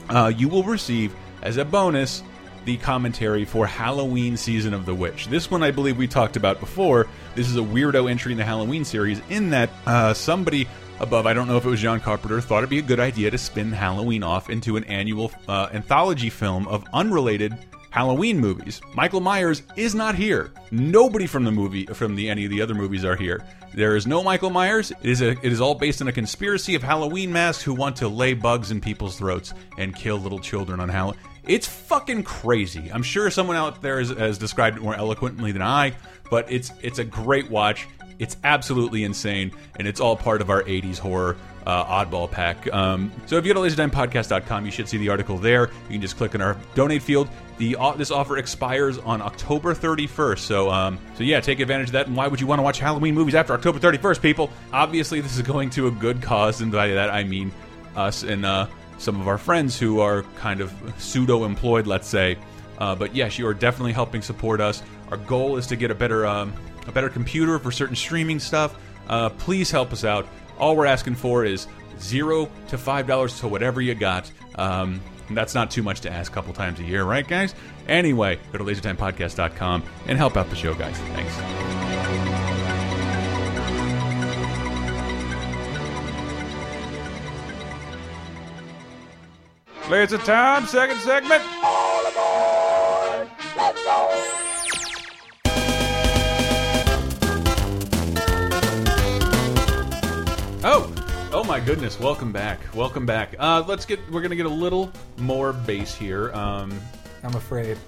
Speaker 3: uh, you will receive as a bonus the commentary for Halloween Season of the Witch. This one I believe we talked about before. This is a weirdo entry in the Halloween series in that uh, somebody above, I don't know if it was John Carpenter, thought it'd be a good idea to spin Halloween off into an annual uh, anthology film of unrelated Halloween movies. Michael Myers is not here. Nobody from the movie from the any of the other movies are here. There is no Michael Myers. It is a it is all based on a conspiracy of Halloween masks who want to lay bugs in people's throats and kill little children on Halloween. It's fucking crazy. I'm sure someone out there has, has described it more eloquently than I, but it's it's a great watch. It's absolutely insane, and it's all part of our 80s horror uh, oddball pack. Um, so if you go to lasertimepodcast.com, you should see the article there. You can just click on our donate field. The uh, this offer expires on October 31st. So um, so yeah, take advantage of that. And why would you want to watch Halloween movies after October 31st, people? Obviously, this is going to a good cause, and by that I mean us and uh, some of our friends who are kind of pseudo employed, let's say. Uh, but yes, you are definitely helping support us. Our goal is to get a better um, a better computer for certain streaming stuff. Uh, please help us out. All we're asking for is zero to five dollars to whatever you got. Um, that's not too much to ask a couple times a year, right, guys? Anyway, go to lasertimepodcast.com and help out the show, guys. Thanks. Laser time, second segment. Oh, oh my goodness! Welcome back, welcome back. Uh, let's get. We're gonna get a little more bass here. Um,
Speaker 4: I'm afraid.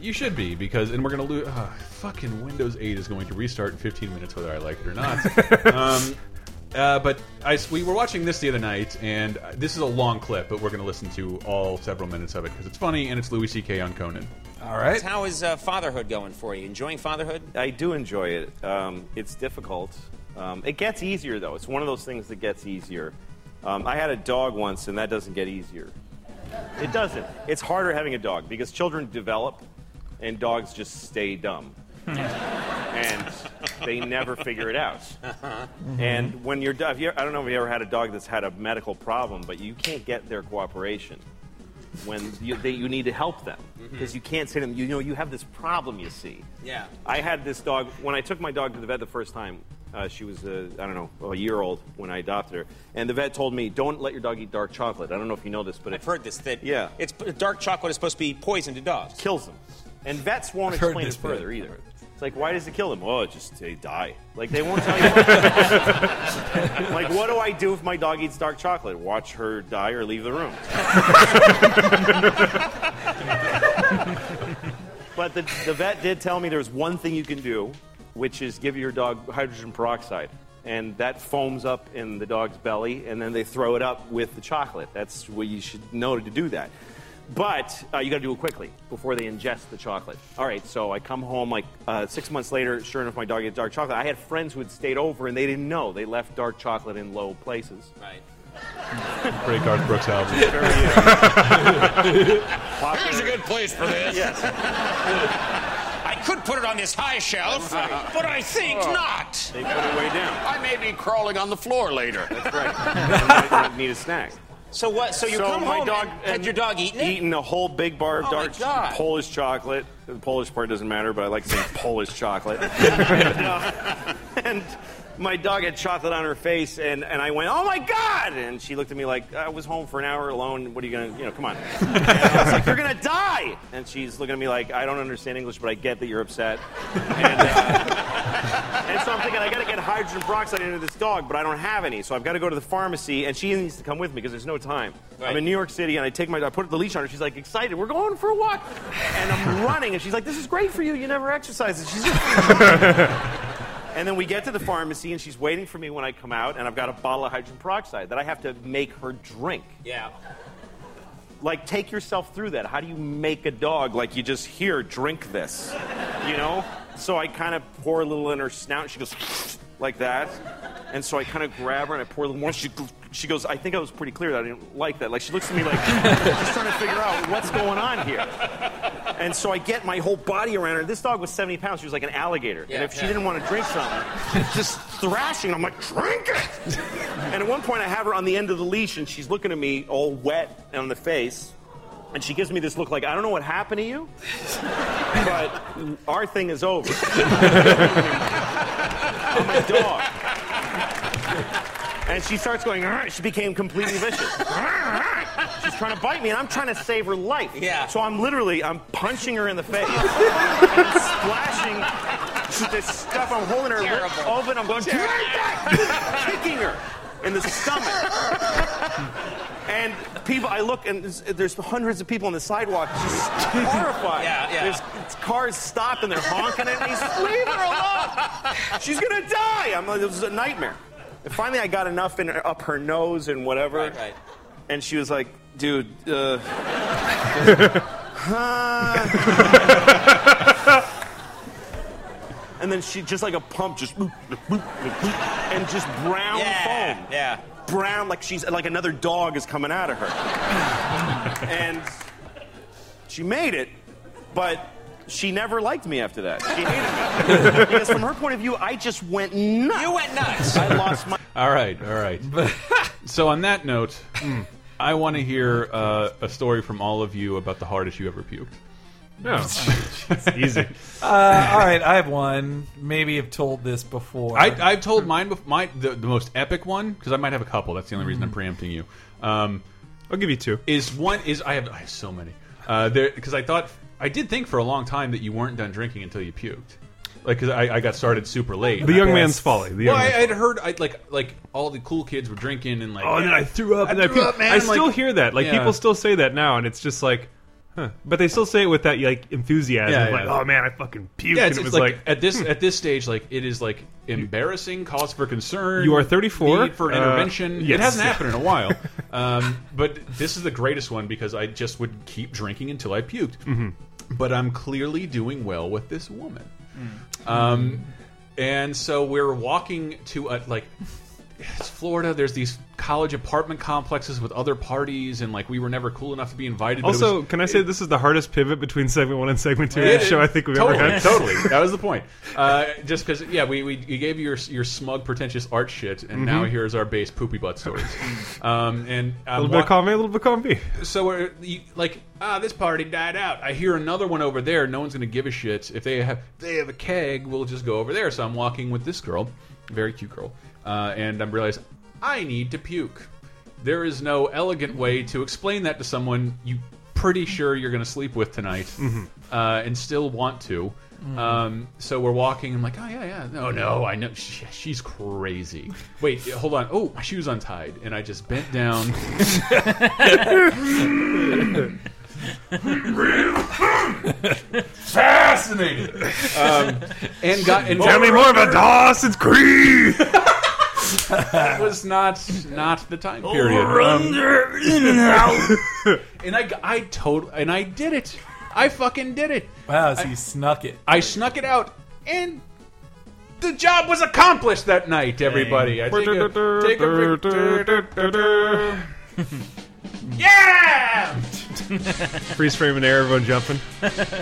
Speaker 3: you should be because, and we're gonna lose. Uh, fucking Windows 8 is going to restart in 15 minutes, whether I like it or not. um, uh, but I, we were watching this the other night, and this is a long clip, but we're going to listen to all several minutes of it because it's funny and it's Louis C.K. on Conan.
Speaker 4: All right.
Speaker 8: How is uh, fatherhood going for you? Enjoying fatherhood?
Speaker 9: I do enjoy it. Um, it's difficult. Um, it gets easier, though. It's one of those things that gets easier. Um, I had a dog once, and that doesn't get easier. It doesn't. It's harder having a dog because children develop, and dogs just stay dumb. and they never figure it out. And when you're dog, I don't know if you ever had a dog that's had a medical problem, but you can't get their cooperation when you, they, you need to help them because you can't say to them, you know, you have this problem. You see.
Speaker 8: Yeah.
Speaker 9: I had this dog when I took my dog to the vet the first time. Uh, she was, uh, I don't know, a year old when I adopted her, and the vet told me, "Don't let your dog eat dark chocolate." I don't know if you know this, but
Speaker 8: I've
Speaker 9: it
Speaker 8: heard this. That
Speaker 9: Yeah.
Speaker 8: it's dark chocolate is supposed to be poison to dogs.
Speaker 9: kills them. And vets won't
Speaker 4: I've heard
Speaker 9: explain it
Speaker 4: this bit.
Speaker 9: further either. It's like, why does it kill them? Oh, it just they die. Like they won't tell you. Like, what do I do if my dog eats dark chocolate? Watch her die or leave the room. but the, the vet did tell me there's one thing you can do, which is give your dog hydrogen peroxide. And that foams up in the dog's belly, and then they throw it up with the chocolate. That's what you should know to do that. But uh, you got to do it quickly before they ingest the chocolate. All right, so I come home like uh, six months later. Sure enough, my dog ate dark chocolate. I had friends who had stayed over and they didn't know. They left dark chocolate in low places.
Speaker 8: Right.
Speaker 3: Great Garth Brooks album.
Speaker 8: Here's a good place for this.
Speaker 9: Yes.
Speaker 8: I could put it on this high shelf, but I think not.
Speaker 9: They put it way down.
Speaker 10: I may be crawling on the floor later.
Speaker 9: That's right. I might need a snack.
Speaker 8: So what? So you
Speaker 9: so
Speaker 8: come
Speaker 9: my
Speaker 8: home
Speaker 9: dog
Speaker 8: and had your dog eaten? it?
Speaker 9: Eating a whole big bar of
Speaker 8: Oh,
Speaker 9: dark Polish chocolate. The Polish part doesn't matter, but I like saying Polish chocolate. and, uh, and my dog had chocolate on her face, and, and I went, "Oh my God!" And she looked at me like, "I was home for an hour alone. What are you gonna, you know, come on?" And I was like, "You're gonna die!" And she's looking at me like, "I don't understand English, but I get that you're upset." And, uh, And so I'm thinking, I gotta get hydrogen peroxide into this dog, but I don't have any. So I've got to go to the pharmacy, and she needs to come with me because there's no time. I'm in New York City, and I take my, I put the leash on her. She's like excited. We're going for a walk, and I'm running, and she's like, "This is great for you. You never exercise." And she's. And then we get to the pharmacy, and she's waiting for me when I come out, and I've got a bottle of hydrogen peroxide that I have to make her drink.
Speaker 5: Yeah.
Speaker 9: Like, take yourself through that. How do you make a dog like you just here, drink this? You know? So I kind of pour a little in her snout, and she goes like that. And so I kind of grab her and I pour a little more. She, she goes, I think I was pretty clear that I didn't like that. Like, she looks at me like, just trying to figure out what's going on here. And so I get my whole body around her. This dog was 70 pounds. She was like an alligator. and
Speaker 5: Yeah,
Speaker 9: if she didn't want to drink something, just thrashing. I'm like, drink it! and at one point, I have her on the end of the leash, and she's looking at me all wet on the face. And she gives me this look like, I don't know what happened to you, but our thing is over. I'm a dog. And she starts going, she became completely vicious. She's trying to bite me, and I'm trying to save her life.
Speaker 5: Yeah.
Speaker 9: So I'm literally, I'm punching her in the face. and splashing this stuff. I'm holding her lip open. I'm going, "Drink that!" kicking her in the stomach. And people, I look, and there's, there's hundreds of people on the sidewalk, just horrified.
Speaker 5: Yeah, yeah.
Speaker 9: There's cars stopped and they're honking at me. Leave her alone. She's gonna die. I'm like, this is a nightmare. Finally, I got enough in her, up her nose and whatever.
Speaker 5: Right, right.
Speaker 9: And she was like, dude, uh. huh?" and then she just like a pump, just and just brown
Speaker 5: Yeah.
Speaker 9: foam
Speaker 5: Yeah.
Speaker 9: brown like she's like another dog is coming out of her. and she made it, but she never liked me after that. She hated me. because from her point of view, I just went nuts.
Speaker 5: You went nuts.
Speaker 9: I lost my
Speaker 3: All right, all right. so on that note, I want to hear uh, a story from all of you about the hardest you ever puked.
Speaker 2: No, it's easy.
Speaker 4: Uh, all right, I have one. Maybe I've told this before.
Speaker 3: I, I've told mine, bef- my the, the most epic one because I might have a couple. That's the only reason I'm preempting you. Um,
Speaker 2: I'll give you two.
Speaker 3: is one is I have I have so many uh, there because I thought I did think for a long time that you weren't done drinking until you puked, like because I, I got started super late.
Speaker 2: The young
Speaker 4: Yes.
Speaker 2: man's folly. The young
Speaker 3: well, I,
Speaker 2: man's
Speaker 3: I'd heard I like like all the cool kids were drinking and like
Speaker 2: Oh, and then I threw up.
Speaker 3: I
Speaker 2: and I,
Speaker 3: threw
Speaker 2: puked.
Speaker 3: up, man.
Speaker 2: I
Speaker 3: I'm
Speaker 2: still
Speaker 3: like-
Speaker 2: hear that. Like
Speaker 3: Yeah.
Speaker 2: people still say that now, and it's just like, huh. But they still say it with that like enthusiasm.
Speaker 3: Yeah,
Speaker 2: like,
Speaker 3: yeah.
Speaker 2: oh man, I fucking puked.
Speaker 3: Yeah,
Speaker 2: and
Speaker 3: it's,
Speaker 2: it
Speaker 3: it's
Speaker 2: was
Speaker 3: like,
Speaker 2: like,
Speaker 3: at this at this stage, like it is like embarrassing, cause for concern.
Speaker 2: You are 34,
Speaker 3: need for
Speaker 2: uh,
Speaker 3: intervention.
Speaker 2: yes.
Speaker 3: It hasn't happened in a while, um, but this is the greatest one because I just would keep drinking until I puked. But I'm clearly doing well with this woman, um, and so we're walking to a like. It's Florida. There's these college apartment complexes with other parties, and like we were never cool enough to be invited.
Speaker 2: also,
Speaker 3: was-
Speaker 2: can I say this is the hardest pivot between segment one and segment two of the show I think we've
Speaker 3: totally,
Speaker 2: ever had.
Speaker 3: Totally, that was the point. Uh, just because, yeah, we, we you gave your your smug, pretentious art shit, and now here's our base poopy butt stories. um, and
Speaker 2: A
Speaker 3: um,
Speaker 2: little bit of column A, a little bit of B.
Speaker 3: so we're you, like, ah, this party died out. I hear another one over there. No one's gonna give a shit if they have they have a keg. We'll just go over there. So I'm walking with this girl, very cute girl, uh, and I realize I need to puke. There is no elegant way to explain that to someone you pretty sure you're going to sleep with tonight, uh, and still want to. Um, so we're walking. I'm like, oh yeah, yeah. No, no, I know. She, she's crazy. Wait, hold on. Oh, my shoe's untied, and I just bent down. Fascinating. Um, and got and
Speaker 2: Tell me more about Dawson's Creek.
Speaker 3: that was not not the time period. Um, and I I told and I did it. I fucking did it.
Speaker 4: wow, so you snuck it.
Speaker 3: I snuck it out, and the job was accomplished that night. Everybody, I take a, take a picture. Yeah!
Speaker 2: Freeze frame and air, everyone jumping.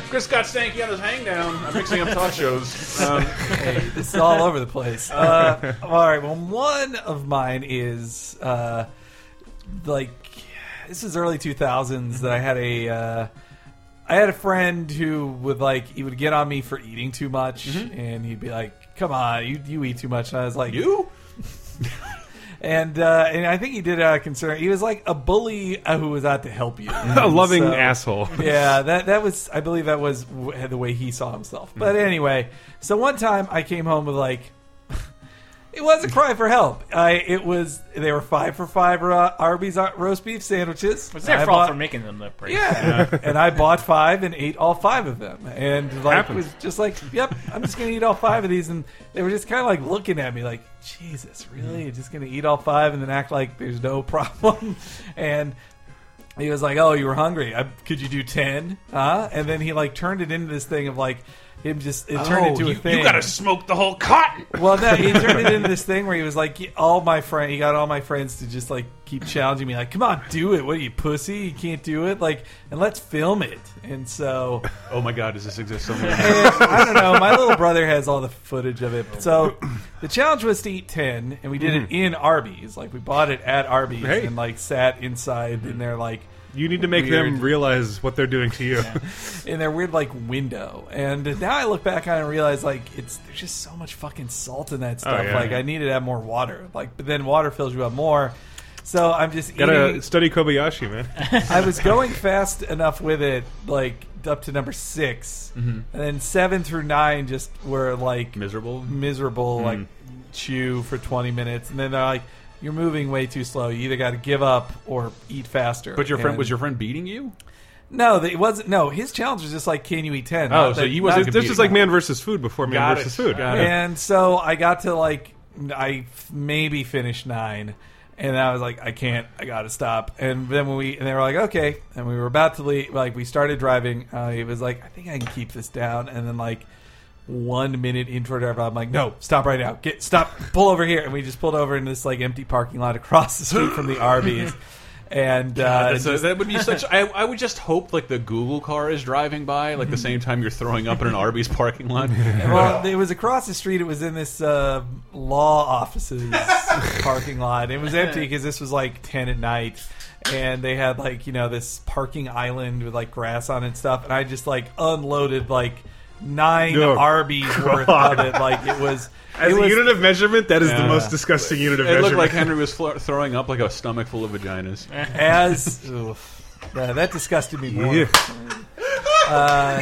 Speaker 3: Chris got stanky on his hang down. I'm mixing up talk shows. Um,
Speaker 4: Hey, this is all over the place. Uh, all right, well, one of mine is uh, like this is early 2000s that I had a uh, I had a friend who would like he would get on me for eating too much, and he'd be like, "Come on, you you eat too much." And I was like,
Speaker 3: you?
Speaker 4: And uh, and I think he did out of concern. He was like a bully uh, who was out to help you,
Speaker 2: A loving
Speaker 4: So-
Speaker 2: asshole.
Speaker 4: yeah, that that was I believe that was the way he saw himself. But
Speaker 3: Mm-hmm.
Speaker 4: anyway, so one time I came home with like It was a cry for help. I it was they were five for five uh, Arby's uh, roast beef sandwiches.
Speaker 5: It's their
Speaker 4: I
Speaker 5: fault
Speaker 4: bought-
Speaker 5: for making them look pretty.
Speaker 4: Yeah, and I bought five and ate all five of them, and like
Speaker 2: Happens.
Speaker 4: was just like, "Yep, I'm just gonna eat all five of these." And they were just kind of like looking at me, like, "Jesus, really? You're just gonna eat all five and then act like there's no problem?" And he was like, "Oh, you were hungry? I, could you do ten? Huh?" And then he like turned it into this thing of like him just it turned
Speaker 3: Oh,
Speaker 4: into a
Speaker 3: you,
Speaker 4: thing.
Speaker 3: you gotta smoke the whole cotton.
Speaker 4: Well, no, he turned it into this thing where he was like, all my friend, he got all my friends to just like keep challenging me, like, come on, do it. What are you, pussy? You can't do it. Like, and let's film it. And so,
Speaker 3: Oh my god, does this exist somewhere?
Speaker 4: I don't know. My little brother has all the footage of it. So the challenge was to eat ten, and we did it mm. in Arby's. Like, we bought it at Arby's
Speaker 2: Hey.
Speaker 4: and like sat inside in their like
Speaker 2: You need to make
Speaker 4: Weird.
Speaker 2: them realize what they're doing to you.
Speaker 4: in their weird like window. And now I look back on it and realize like it's there's just so much fucking salt in that oh, stuff.
Speaker 2: yeah.
Speaker 4: like I needed to have more water. Like but then water fills you up more. So I'm just
Speaker 2: Gotta
Speaker 4: eating.
Speaker 2: study Kobayashi, man.
Speaker 4: I was going fast enough with it, like up to number 6 mm-hmm. and then seven through nine just were like
Speaker 3: Miserable.
Speaker 4: miserable, like mm. chew for 20 minutes, and then they're like, "You're moving way too slow. You either got to give up or eat faster."
Speaker 3: But your friend
Speaker 4: And-
Speaker 3: was your friend beating you?
Speaker 4: no, it wasn't. No, his challenge was just like, "Can you eat 10?
Speaker 3: Oh,
Speaker 4: Not
Speaker 3: so
Speaker 4: that-
Speaker 3: he wasn't
Speaker 4: not-
Speaker 2: this is like man versus food before man
Speaker 3: Got
Speaker 2: versus
Speaker 3: it.
Speaker 2: food.
Speaker 3: Got it.
Speaker 4: And so I got to like I f- maybe finished nine, and I was like, I can't, I got to stop. And then when we and they were like, okay, and we were about to leave, like we started driving. Uh, he was like, I think I can keep this down, and then like. One minute intro drive, I'm like, no, stop right now, get stop, pull over here, and we just pulled over in this like empty parking lot across the street from the Arby's, and uh,
Speaker 3: a-
Speaker 4: just-
Speaker 3: that would be such. I, I would just hope like the Google car is driving by, like the same time you're throwing up in an Arby's parking lot.
Speaker 4: well, it was across the street. It was in this uh, law offices parking lot. It was empty because this was like ten at night, and they had like you know this parking island with like grass on it and stuff. And I just like unloaded like nine
Speaker 2: Oh,
Speaker 4: Arby's worth of it. Like it was.
Speaker 2: As
Speaker 4: it
Speaker 2: a
Speaker 4: was,
Speaker 2: unit of measurement, that is
Speaker 3: Yeah.
Speaker 2: the most disgusting unit of
Speaker 3: It
Speaker 2: measurement.
Speaker 3: It looked like Henry was throwing up like a stomach full of vaginas.
Speaker 4: as oof. Yeah, that disgusted me more.
Speaker 2: Yeah.
Speaker 3: Uh,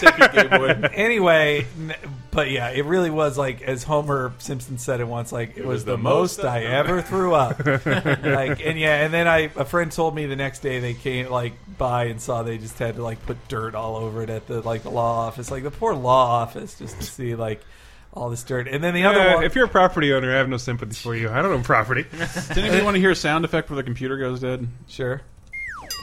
Speaker 3: Take it, Gay boy.
Speaker 4: anyway, n- but yeah, it really was like as Homer Simpson said it once, like it, was, the, most I ever threw up. like, and yeah, and then I a friend told me the next day they came like by and saw they just had to like put dirt all over it at the like the law office, like the poor law office, just to see like all this dirt. And then the other one,
Speaker 2: if you're a property owner, I have no sympathy for you. I don't own property.
Speaker 3: Does anybody want to hear a sound effect where the computer goes dead?
Speaker 4: sure.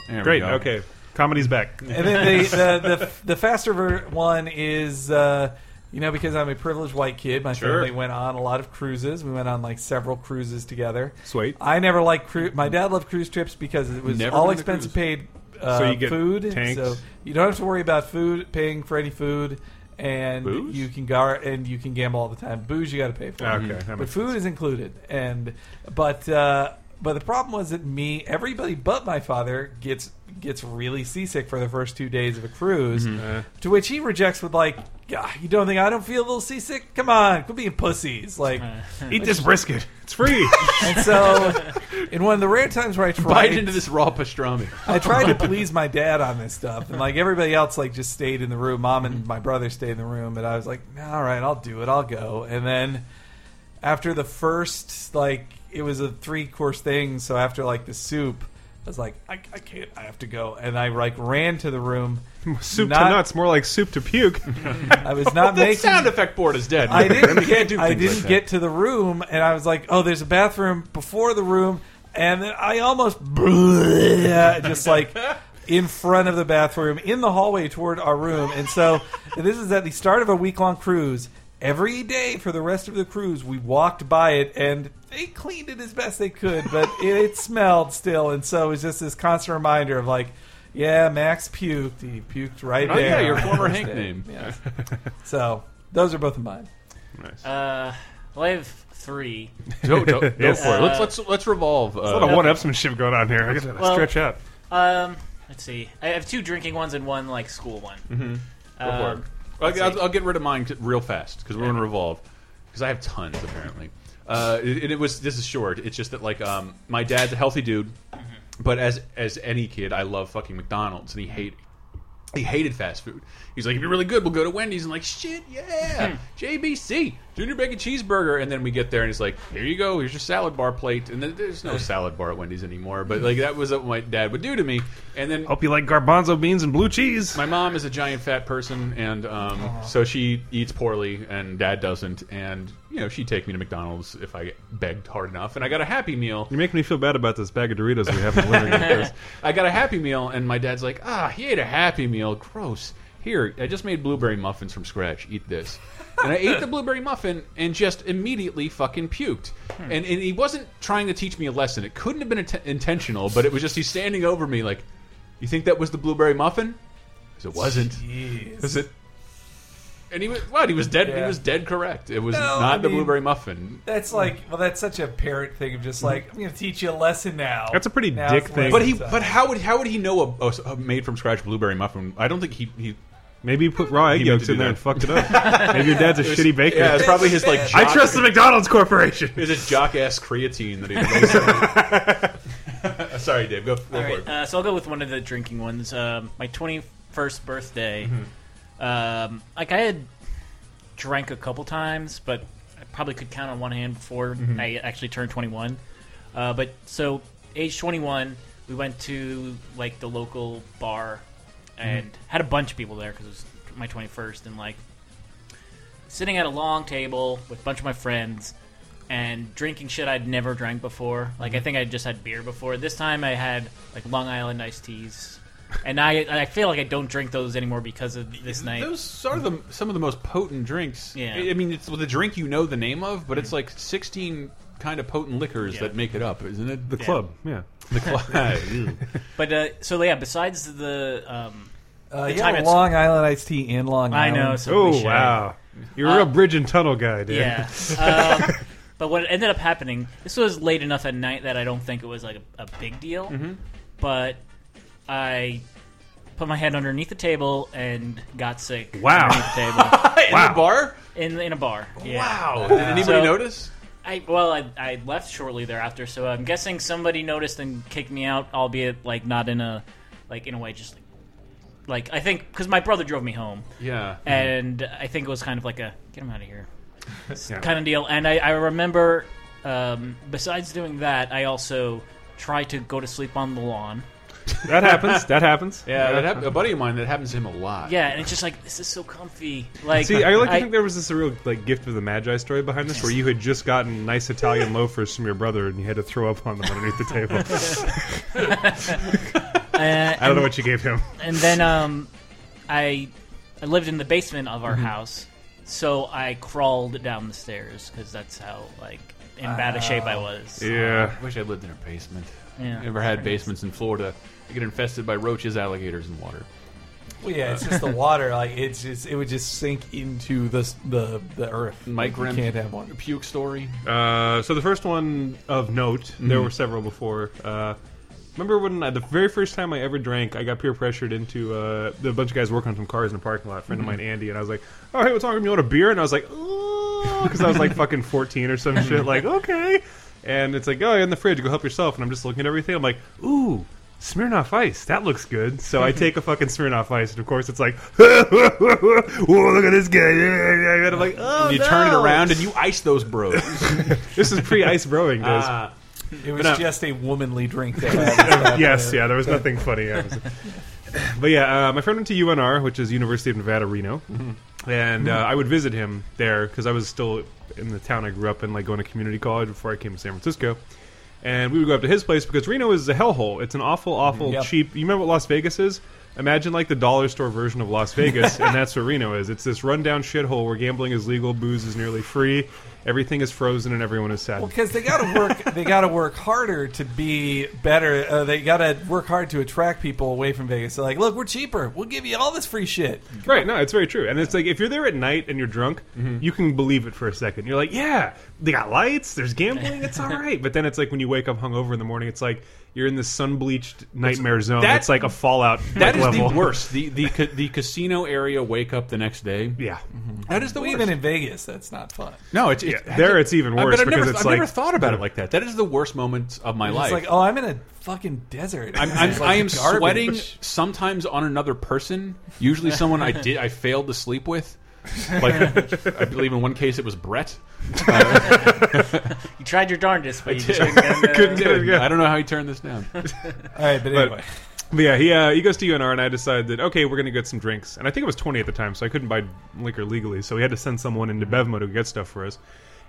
Speaker 3: There we
Speaker 2: Great.
Speaker 3: go.
Speaker 2: Okay. Comedy's back.
Speaker 4: And then the the, the, the faster ver- one is, uh, you know, because I'm a privileged white kid, my
Speaker 3: Sure.
Speaker 4: family went on a lot of cruises. We went on like several cruises together.
Speaker 2: Sweet.
Speaker 4: I never liked cruise. My dad loved cruise trips because it was
Speaker 3: Never
Speaker 4: all expense paid. Uh,
Speaker 2: So you get
Speaker 4: food,
Speaker 2: tanks?
Speaker 4: so you don't have to worry about food, paying for any food, and
Speaker 3: Booze?
Speaker 4: you can gar- and you can gamble all the time. Booze you got to pay for.
Speaker 2: Okay,
Speaker 4: but food is included, and but uh, but the problem was that me, everybody but my father gets gets really seasick for the first two days of a cruise,
Speaker 2: Uh,
Speaker 4: to which he rejects with like, "God, "You don't think I don't feel a little seasick? Come on, quit being pussies!" Like,
Speaker 2: eat this brisket. It's free.
Speaker 4: and so in one of the rare times where I tried
Speaker 3: Bite
Speaker 4: tried
Speaker 3: into this raw pastrami.
Speaker 4: I tried to please my dad on this stuff, and like everybody else, like just stayed in the room. Mom and my brother stayed in the room, and I was like, "All right, I'll do it. I'll go." And then after the first, like, it was a three course thing. So after like the soup, I was like, I, "I can't. I have to go." And I like ran to the room.
Speaker 2: soup
Speaker 4: Not-
Speaker 2: to nuts, more like soup to puke.
Speaker 4: I was not making
Speaker 3: The
Speaker 4: making
Speaker 3: sound effect board is dead.
Speaker 4: I didn't
Speaker 3: You can't
Speaker 4: get.
Speaker 3: do
Speaker 4: I
Speaker 3: things
Speaker 4: didn't
Speaker 3: like that.
Speaker 4: get to the room, and I was like, "Oh, there's a bathroom before the room," and then I almost just like in front of the bathroom in the hallway toward our room. And so this is at the start of a week long cruise. Every day for the rest of the cruise, we walked by it and they cleaned it as best they could, but it, it smelled still. And so it was just this constant reminder of like, yeah, Max puked. He puked right
Speaker 3: Oh,
Speaker 4: there.
Speaker 3: yeah, your former
Speaker 4: the
Speaker 3: Hank name.
Speaker 4: Yes. So those are both of mine.
Speaker 5: Uh, well, I have three.
Speaker 3: Go, go, go
Speaker 2: Yes.
Speaker 3: for it. Let's let's let's revolve.
Speaker 2: a lot of
Speaker 3: Uh,
Speaker 2: one-upsmanship going on here. I gotta
Speaker 5: Well-
Speaker 2: stretch out.
Speaker 5: Um, let's see. I have two drinking ones and one like school one.
Speaker 3: Mm-hmm. Go
Speaker 5: Um,
Speaker 3: for it. I'll, I'll, I'll get rid of mine real fast because we're going to revolve. Because I have tons apparently. Uh, it, it was this is short. It's just that like um, my dad's a healthy dude, but as as any kid, I love fucking McDonald's, and he hate he hated fast food. He's like, if you're really good, we'll go to Wendy's. And like, shit, yeah, JBC. Junior Bacon Cheeseburger, and then we get there and he's like, "Here you go, here's your salad bar plate." And then there's no salad bar at Wendy's anymore, but like that was what my dad would do to me. And then
Speaker 2: Hope you like garbanzo beans and blue cheese.
Speaker 3: my mom is a giant fat person, and um, so she eats poorly, and dad doesn't. And you know, she'd take me to McDonald's if I begged hard enough, and I got a Happy Meal.
Speaker 2: You're making me feel bad about this bag of Doritos we have in the room.
Speaker 3: I got a Happy Meal, and my dad's like, "Ah, he ate a Happy Meal. Gross. Here, I just made blueberry muffins from scratch. Eat this." And I ate the blueberry muffin and just immediately fucking puked. Hmm. And, and he wasn't trying to teach me a lesson. It couldn't have been int intentional, but it was just he's standing over me like, "You think that was the blueberry muffin?" Because it wasn't.
Speaker 4: Jeez.
Speaker 3: Was it? And he was what? He was dead. He was dead correct. It was
Speaker 4: No,
Speaker 3: not
Speaker 4: I
Speaker 3: the
Speaker 4: mean-
Speaker 3: blueberry muffin.
Speaker 4: That's like, well, that's such a parent thing of just like, I'm going to teach you a lesson now.
Speaker 2: That's a pretty
Speaker 4: Now's
Speaker 2: dick thing.
Speaker 3: But he, but how would how would he know a, a- a made from scratch blueberry muffin? I don't think he he.
Speaker 2: Maybe you put raw egg
Speaker 3: He meant
Speaker 2: yolks
Speaker 3: to
Speaker 2: in
Speaker 3: do
Speaker 2: there
Speaker 3: that.
Speaker 2: and fucked it up. Maybe your dad's a shitty baker.
Speaker 3: Yeah, it's probably his like.
Speaker 2: I
Speaker 3: jock-
Speaker 2: trust the McDonald's Corporation.
Speaker 3: Is it jock ass creatine that he makes? Sorry, Dave. Go, go
Speaker 5: All
Speaker 3: for
Speaker 5: right,
Speaker 3: it.
Speaker 5: uh, so I'll go with one of the drinking ones. Um, my 21st birthday.
Speaker 3: Mm-hmm.
Speaker 5: Um, like I had drank a couple times, but I probably could count on one hand before
Speaker 3: Mm-hmm.
Speaker 5: I actually turned 21. Uh, but so age 21, we went to like the local bar and
Speaker 3: Mm-hmm.
Speaker 5: had a bunch of people there because it was my 21st, and like sitting at a long table with a bunch of my friends and drinking shit I'd never drank before. Like
Speaker 3: Mm-hmm.
Speaker 5: I think I just had beer before. This time I had like Long Island iced teas, and I I feel like I don't drink those anymore because of this night.
Speaker 3: Those are the some of the most potent drinks.
Speaker 5: Yeah.
Speaker 3: I I mean, it's the drink you know the name of, but it's like sixteen kind of potent liquors
Speaker 5: Yeah.
Speaker 3: that make it up, isn't it?
Speaker 2: The club, yeah.
Speaker 3: The club.
Speaker 5: But uh, so yeah, besides the um,
Speaker 4: Uh,
Speaker 5: the
Speaker 4: yeah,
Speaker 5: time it's-
Speaker 4: Long Island iced tea in Long Island.
Speaker 5: I know. So
Speaker 2: Oh wow, you're a
Speaker 5: Uh,
Speaker 2: real bridge and tunnel guy, dude.
Speaker 5: Yeah. um, but what ended up happening, this was late enough at night that I don't think it was like a, a big deal.
Speaker 3: Mm-hmm.
Speaker 5: But I put my head underneath the table and got sick.
Speaker 2: Wow.
Speaker 5: Underneath the table
Speaker 3: In the bar?
Speaker 5: in in a bar. Yeah.
Speaker 3: Wow. Did anybody
Speaker 5: So-
Speaker 3: notice?
Speaker 5: I well, I, I left shortly thereafter, so I'm guessing somebody noticed and kicked me out, albeit like not in a like in a way, just like like I think because my brother drove me home,
Speaker 3: Yeah.
Speaker 5: and I think it was kind of like a get him out of here
Speaker 2: Yeah.
Speaker 5: kind of deal. And I, I remember, um, besides doing that, I also tried to go to sleep on the lawn.
Speaker 2: That happens. That happens.
Speaker 3: Yeah, that hap- a buddy of mine that happens to him a lot.
Speaker 5: Yeah, and it's just like this is so comfy. Like,
Speaker 2: See, I like to think there was this real like gift of the magi story behind this, where you had just gotten nice Italian loafers from your brother, and you had to throw up on them underneath the table.
Speaker 5: uh,
Speaker 2: I don't know what you gave him.
Speaker 5: and then um, I I lived in the basement of our
Speaker 3: Mm-hmm.
Speaker 5: house, so I crawled down the stairs because that's how like in bad a shape I was.
Speaker 2: Yeah.
Speaker 3: I wish I lived in a basement.
Speaker 5: Yeah.
Speaker 3: Ever had basements in Florida? You get infested by roaches, alligators, and water.
Speaker 4: Well, yeah, it's just the water. Like it's just, it would just sink into the the the earth.
Speaker 3: Mike
Speaker 4: you
Speaker 3: Grimm
Speaker 4: can't have one.
Speaker 3: puke story.
Speaker 2: Uh, so the first one of note, there were several before. Uh, remember when uh, the very first time I ever drank, I got peer pressured into uh, the bunch of guys working on some cars in a parking lot. A friend of mine, Andy, and I was like, "Oh, hey, what's wrong? You want a beer?" And I was like, "Oh," because I was like fucking fourteen or some shit. Like, okay. And it's like, "Oh, in the fridge. Go help yourself." And I'm just looking at everything. I'm like, "Ooh." Smirnoff Ice, that looks good. So I take a fucking Smirnoff Ice, and of course it's like, whoa, look at this guy. And I'm like, oh,
Speaker 3: you turn it around and you ice those bros.
Speaker 2: This is pre-ice brewing days.
Speaker 3: Ah.
Speaker 4: It was
Speaker 2: But, uh,
Speaker 4: just a womanly drink. That had
Speaker 2: yes, yeah, there was nothing funny. Yeah, it was- but yeah, uh, my friend went to UNR, which is University of Nevada, Reno, and uh, I would visit him there because I was still in the town I grew up in, like going to community college before I came to San Francisco. And we would go up to his place because Reno is a hellhole. It's an awful, awful mm,
Speaker 4: Yep.
Speaker 2: cheap. You remember what Las Vegas is? Imagine like the dollar store version of Las Vegas, and that's what Reno is. It's this rundown shithole where gambling is legal, booze is nearly free, everything is frozen, and everyone is sad.
Speaker 4: Well, because they got to work, they got to work harder to be better. Uh, they got to work hard to attract people away from Vegas. They're like, look, we're cheaper. We'll give you all this free shit.
Speaker 2: Right, no, it's very true. And it's like if you're there at night and you're drunk, you can believe it for a second. You're like, yeah, they got lights, there's gambling, it's all right. But then it's like when you wake up hungover in the morning, it's like you're in this sun bleached nightmare zone.
Speaker 3: that-
Speaker 2: It's like a Fallout
Speaker 3: That is
Speaker 2: level.
Speaker 3: the worst. The the ca- the casino area. Wake up the next day.
Speaker 2: Yeah, mm-hmm.
Speaker 3: That is the
Speaker 4: Well,
Speaker 3: worst.
Speaker 4: even in Vegas, that's not fun.
Speaker 3: no, it's, it's
Speaker 2: Yeah, there it's even
Speaker 3: I-
Speaker 2: worse
Speaker 3: But I've
Speaker 2: because
Speaker 3: never,
Speaker 2: it's
Speaker 3: I've
Speaker 2: like-
Speaker 3: never thought about it like that. That is the worst moment of my
Speaker 4: It's
Speaker 3: life.
Speaker 4: like, oh, I'm in a fucking desert.
Speaker 3: I'm, I'm,
Speaker 4: like
Speaker 3: I am
Speaker 4: garbage.
Speaker 3: sweating sometimes on another person. Usually, someone I did I failed to sleep with. Like I believe in one case it was Brett.
Speaker 5: You tried your darndest, but you just
Speaker 3: did.
Speaker 5: couldn't get
Speaker 2: Couldn't get it, yeah.
Speaker 3: I don't know how he turned this down.
Speaker 4: All right, but anyway.
Speaker 2: But yeah, he uh, he goes to UNR, and I decide that okay, we're gonna get some drinks, and I think it was twenty at the time, so I couldn't buy liquor legally, so we had to send someone into Bevmo to get stuff for us,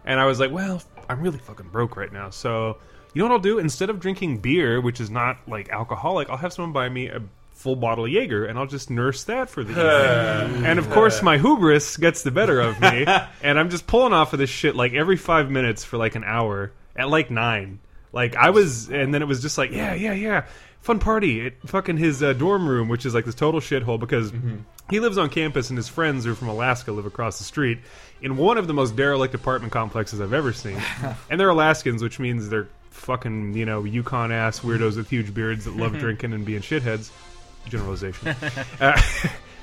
Speaker 2: and I was like, well, I'm really fucking broke right now, so you know what I'll do? Instead of drinking beer, which is not like alcoholic, I'll have someone buy me a full bottle of Jaeger, and I'll just nurse that for the evening. and of course, my hubris gets the better of me, and I'm just pulling off of this shit like every five minutes for like an hour at like nine. Like I was, and then it was just like, yeah, yeah, yeah, fun party at fucking his uh, dorm room, which is like this total shithole because he lives on campus and his friends who are from Alaska live across the street in one of the most derelict apartment complexes I've ever seen, and they're Alaskans, which means they're fucking you know Yukon ass weirdos with huge beards that love drinking and being shitheads. Generalization. Uh,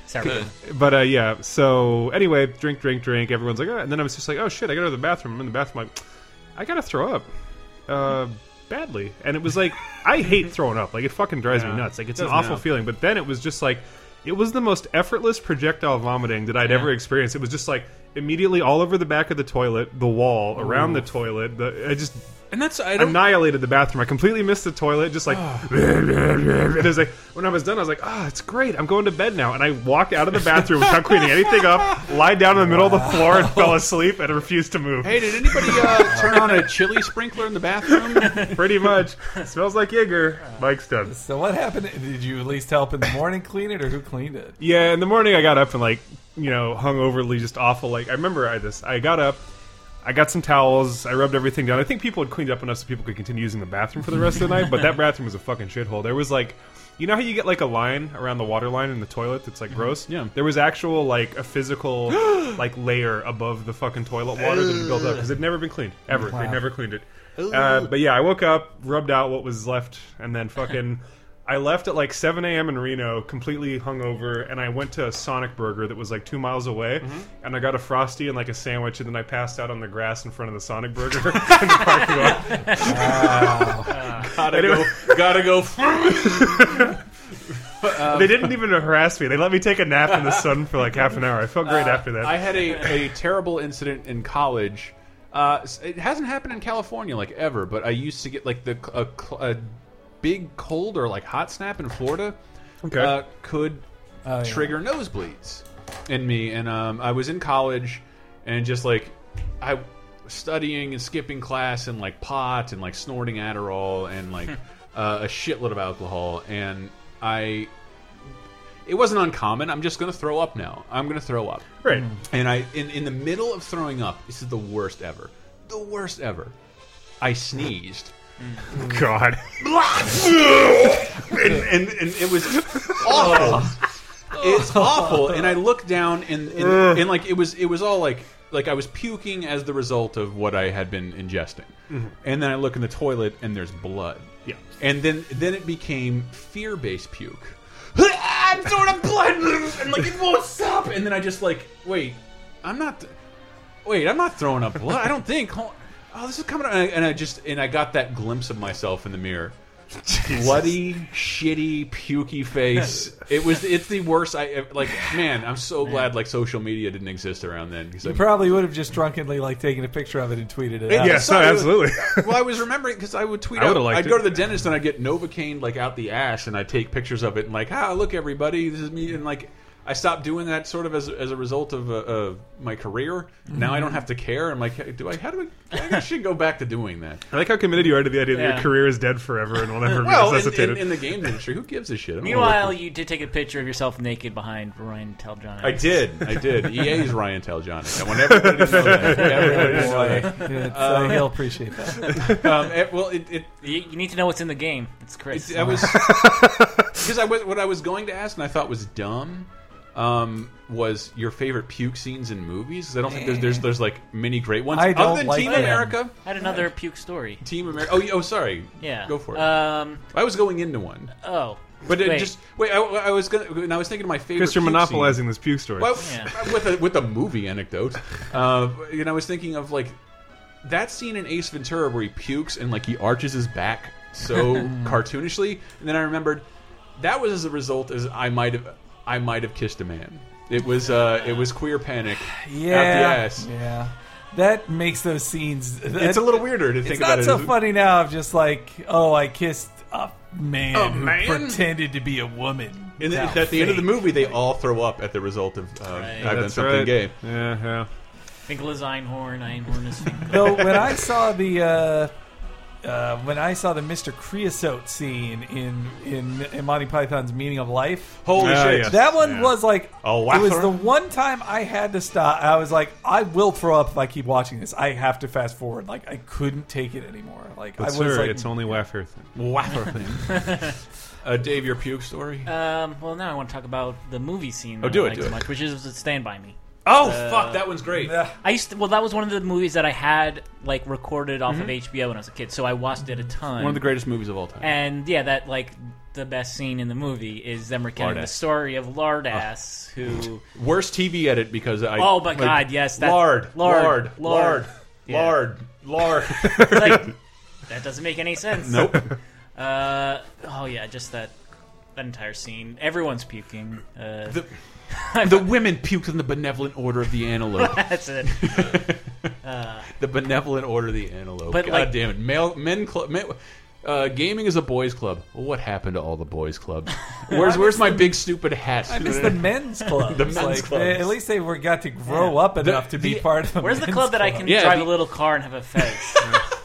Speaker 5: Sorry.
Speaker 2: but uh, yeah, so anyway, drink, drink, drink. Everyone's like, oh, and then I was just like, oh shit, I gotta go to the bathroom. I'm in the bathroom, like, I gotta throw up, uh, badly. And it was like, I hate throwing up. Like, it fucking drives me nuts. Like, it's
Speaker 3: It
Speaker 2: an awful
Speaker 3: now.
Speaker 2: feeling. But then it was just like, it was the most effortless projectile vomiting that I'd ever experienced. It was just like immediately all over the back of the toilet, the wall, around the toilet. The, I just
Speaker 3: And that's I don't.
Speaker 2: annihilated the bathroom. I completely missed the toilet. Just like, and it was like when I was done, I was like, "Ah, it's great. I'm going to bed now." And I walked out of the bathroom without cleaning anything up, lied down in the middle of the floor, and fell asleep, and refused to move.
Speaker 3: Hey, did anybody uh, turn on a chili sprinkler in the bathroom?
Speaker 2: Pretty much, smells like Jaeger. Mike's done.
Speaker 4: So what happened? Did you at least help in the morning clean it, or who cleaned it?
Speaker 2: Yeah, in the morning I got up and like, you know, hung overly just awful. Like I remember I this I got up, I got some towels, I rubbed everything down. I think people had cleaned up enough so people could continue using the bathroom for the rest of the night, but that bathroom was a fucking shithole. There was like you know how you get like a line around the water line in the toilet that's like gross?
Speaker 3: Yeah.
Speaker 2: There was actual like a physical like layer above the fucking toilet water that had built up because it'd never been cleaned ever. They never cleaned it. Uh, but yeah, I woke up, rubbed out what was left, and then fucking. I left at like 7 a.m. in Reno, completely hungover, and I went to a Sonic Burger that was like two miles away, mm-hmm. and I got a frosty and like a sandwich, and then I passed out on the grass in front of the Sonic Burger in the parking lot.
Speaker 3: gotta go. Gotta go.
Speaker 2: Um, they didn't even harass me; they let me take a nap in the sun for like half an hour. I felt great uh, after that.
Speaker 3: I had a, a terrible incident in college. Uh, it hasn't happened in California like ever, but I used to get like the a, a big cold or like hot snap in Florida.
Speaker 2: Okay.
Speaker 3: uh, could
Speaker 4: Oh, yeah.
Speaker 3: trigger nosebleeds in me, and um, I was in college and just like I studying and skipping class and like pot and like snorting Adderall and like uh, a shitload of alcohol, and I. It wasn't uncommon. I'm just going to throw up now. I'm going to throw up.
Speaker 2: Right.
Speaker 3: And I, in, in the middle of throwing up, this is the worst ever. The worst ever. I sneezed. Mm.
Speaker 2: God.
Speaker 3: and, and, and it was awful. It's awful. And I looked down and, and, and like it was it was all like like I was puking as the result of what I had been ingesting. Mm-hmm. And then I look in the toilet and there's blood.
Speaker 2: Yeah.
Speaker 3: And then then it became fear based puke. I'm throwing up blood and like it won't stop. And then I just like wait, I'm not. Wait, I'm not throwing up blood. I don't think. Hold- Oh, this is coming. out. And I, and I just and I got that glimpse of myself in the mirror. Bloody, shitty, pukey face. It was. It's the worst. I like. Man, I'm so glad like social media didn't exist around then. Because
Speaker 4: You probably would have just drunkenly like taken a picture of it and tweeted it. out.
Speaker 2: Yes, no, absolutely.
Speaker 3: well, I was remembering because I would tweet
Speaker 2: I
Speaker 3: out.
Speaker 2: would've liked
Speaker 3: I'd go
Speaker 2: it.
Speaker 3: to the dentist and I'd get Novocaine like out the ass, and I'd take pictures of it and like, ah, look everybody, this is me, and like. I stopped doing that sort of as, as a result of uh, uh, my career. Now I don't have to care. I'm like, do I? How do I? I should go back to doing that.
Speaker 2: I like how committed you are to the idea that your career is dead forever and will never be
Speaker 3: Well, in,
Speaker 2: resuscitated.
Speaker 3: in, in the games industry, who gives a shit? I'm
Speaker 5: Meanwhile, you did take a picture of yourself naked behind Ryan Teljohn.
Speaker 3: I did, I did. EA's Ryan Teljohnic. I want everybody to know that. Everybody to know that.
Speaker 4: It's, uh, he'll appreciate that.
Speaker 3: Um, it- well, it, it
Speaker 5: You, you need to know what's in the game. It's Chris.
Speaker 3: It's, I was because I was what I was going to ask, and I thought was dumb. Um, was your favorite puke scenes in movies. I don't think there's there's there's like many great ones.
Speaker 4: I don't
Speaker 3: Other than
Speaker 4: like
Speaker 3: Team
Speaker 4: them.
Speaker 3: America.
Speaker 5: I had another puke story.
Speaker 3: Team America. Oh, y- oh, sorry.
Speaker 5: Yeah.
Speaker 3: go for it.
Speaker 5: Um.
Speaker 3: I was going into one,
Speaker 5: Oh.
Speaker 3: but it
Speaker 5: Wait.
Speaker 3: just wait. I, I was gonna. And I was thinking of my favorite.
Speaker 2: Chris, you're
Speaker 3: puke
Speaker 2: monopolizing this puke story.
Speaker 3: Well,
Speaker 5: Yeah.
Speaker 3: with a with a movie anecdote, uh, and I was thinking of like that scene in Ace Ventura where he pukes and like he arches his back so cartoonishly, and then I remembered that was as a result as I might have I might have kissed a man. It was uh, it was queer panic.
Speaker 4: Yeah,
Speaker 3: out the ass.
Speaker 4: yeah. That makes those scenes.
Speaker 3: It's a little weirder to think about. It's not
Speaker 4: so
Speaker 3: as-
Speaker 4: funny now. Of just like, oh, I kissed a man
Speaker 3: A
Speaker 4: who
Speaker 3: man?
Speaker 4: pretended to be a woman.
Speaker 3: And then
Speaker 4: How
Speaker 3: at the end of the movie, they all throw up at the result of uh, I've done something
Speaker 2: right.
Speaker 3: gay.
Speaker 2: Yeah, yeah.
Speaker 5: Finkel is Einhorn. Einhorn is Finkel.
Speaker 4: Though when I saw the uh, uh, when I saw the Mr. Creosote scene in, in in Monty Python's Meaning of Life,
Speaker 3: Holy
Speaker 2: Ah,
Speaker 3: shit!
Speaker 2: yes.
Speaker 4: that one
Speaker 2: Yeah.
Speaker 4: was like
Speaker 3: Oh,
Speaker 4: it was the one time I had to stop. I was like, I will throw up if I keep watching this. I have to fast forward. Like I couldn't take it anymore. Like
Speaker 2: But
Speaker 4: I was
Speaker 2: sir,
Speaker 4: like,
Speaker 2: it's only Waffer thing.
Speaker 3: Wafer thing. uh, Dave, your puke story?
Speaker 5: Um, well, now I want to talk about the movie scene.
Speaker 3: Oh,
Speaker 5: that
Speaker 3: do
Speaker 5: I
Speaker 3: it,
Speaker 5: like
Speaker 3: do
Speaker 5: so
Speaker 3: it.
Speaker 5: much, which is Stand by Me.
Speaker 3: Oh,
Speaker 5: uh,
Speaker 3: fuck! That one's great.
Speaker 4: "Ugh."
Speaker 5: I used to, well, that was one of the movies that I had like recorded off
Speaker 3: Mm-hmm.
Speaker 5: of HBO when I was a kid, so I watched it a ton.
Speaker 3: One of the greatest movies of all time.
Speaker 5: And yeah, that like the best scene in the movie is them recounting the story of Lardass, who
Speaker 3: Worst TV edit because I.
Speaker 5: Oh my
Speaker 3: like,
Speaker 5: God, yes, that-
Speaker 3: lard,
Speaker 5: lard,
Speaker 3: lard, lard,
Speaker 5: lard. Yeah.
Speaker 3: lard, lard.
Speaker 5: like that doesn't make any sense.
Speaker 3: nope.
Speaker 5: Uh, oh yeah, just that that entire scene. Everyone's puking. Uh,
Speaker 3: The, the women puked in the benevolent order of the antelope.
Speaker 5: that's it.
Speaker 3: the benevolent order of the antelope.
Speaker 5: But,
Speaker 3: God
Speaker 5: like-
Speaker 3: damn it, male men club. Men, uh, gaming is a boys' club. Well, what happened to all the boys' clubs? Where's where's my big stupid hat?
Speaker 4: I miss the men's club.
Speaker 3: The men's clubs.
Speaker 4: at least they were got to grow
Speaker 5: Yeah.
Speaker 4: up enough to be
Speaker 3: the-
Speaker 4: part of the.
Speaker 5: Where's the
Speaker 4: men's
Speaker 5: club that I can
Speaker 3: Yeah,
Speaker 5: drive
Speaker 3: the-
Speaker 5: a little car and have a fez?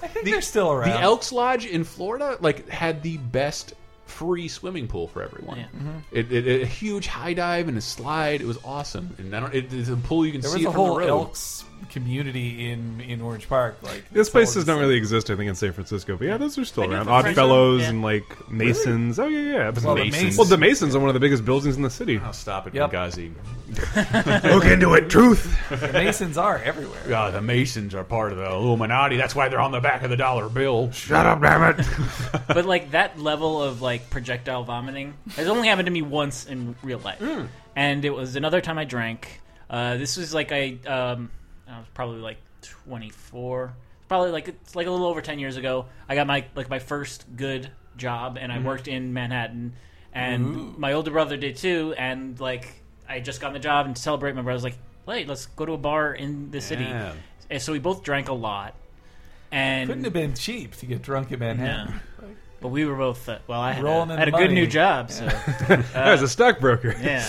Speaker 4: I think they're still around.
Speaker 3: The Elks Lodge in Florida, like, had the best free swimming pool for everyone.
Speaker 5: Yeah. Mm-hmm.
Speaker 3: It, it, it- a huge high dive and a slide. It was awesome. And I don't, it, it's a pool you can
Speaker 4: there
Speaker 3: see
Speaker 4: was a
Speaker 3: it from
Speaker 4: whole
Speaker 3: the road.
Speaker 4: Elks community in in Orange Park. Like
Speaker 2: This place does
Speaker 4: just
Speaker 2: not
Speaker 4: like-
Speaker 2: really exist, I think, in San Francisco. But yeah, those are still
Speaker 5: I do
Speaker 2: around.
Speaker 5: for
Speaker 2: Odd
Speaker 5: French
Speaker 2: Fellows
Speaker 5: yeah.
Speaker 2: and like Masons. Oh yeah, yeah.
Speaker 4: Well, the
Speaker 3: Masons.
Speaker 4: Masons.
Speaker 2: Well, the Masons are one of the biggest buildings in the city.
Speaker 3: Oh, stop it,
Speaker 4: Yep.
Speaker 3: Benghazi.
Speaker 2: Look into it, truth.
Speaker 4: The Masons are everywhere.
Speaker 3: God, the Masons are part of the Illuminati. That's why they're on the back of the dollar bill.
Speaker 2: Shut up, damn it.
Speaker 5: but like that level of like projectile vomiting has only happened to me once in real life, and it was another time I drank. Uh, this was like I, um, I was probably like 24, probably like it's like a little over 10 years ago. I got my like my first good job, and I worked in Manhattan, and my older brother did too. And like I just gotten the job, and to celebrate, my brother was like, "Hey, let's go to a bar in the city."
Speaker 3: Yeah.
Speaker 5: And so we both drank a lot, and
Speaker 4: Couldn't have been cheap to get drunk in Manhattan.
Speaker 5: but we were both uh, well. I had, had a good new job, so
Speaker 2: I was a stockbroker.
Speaker 5: yeah.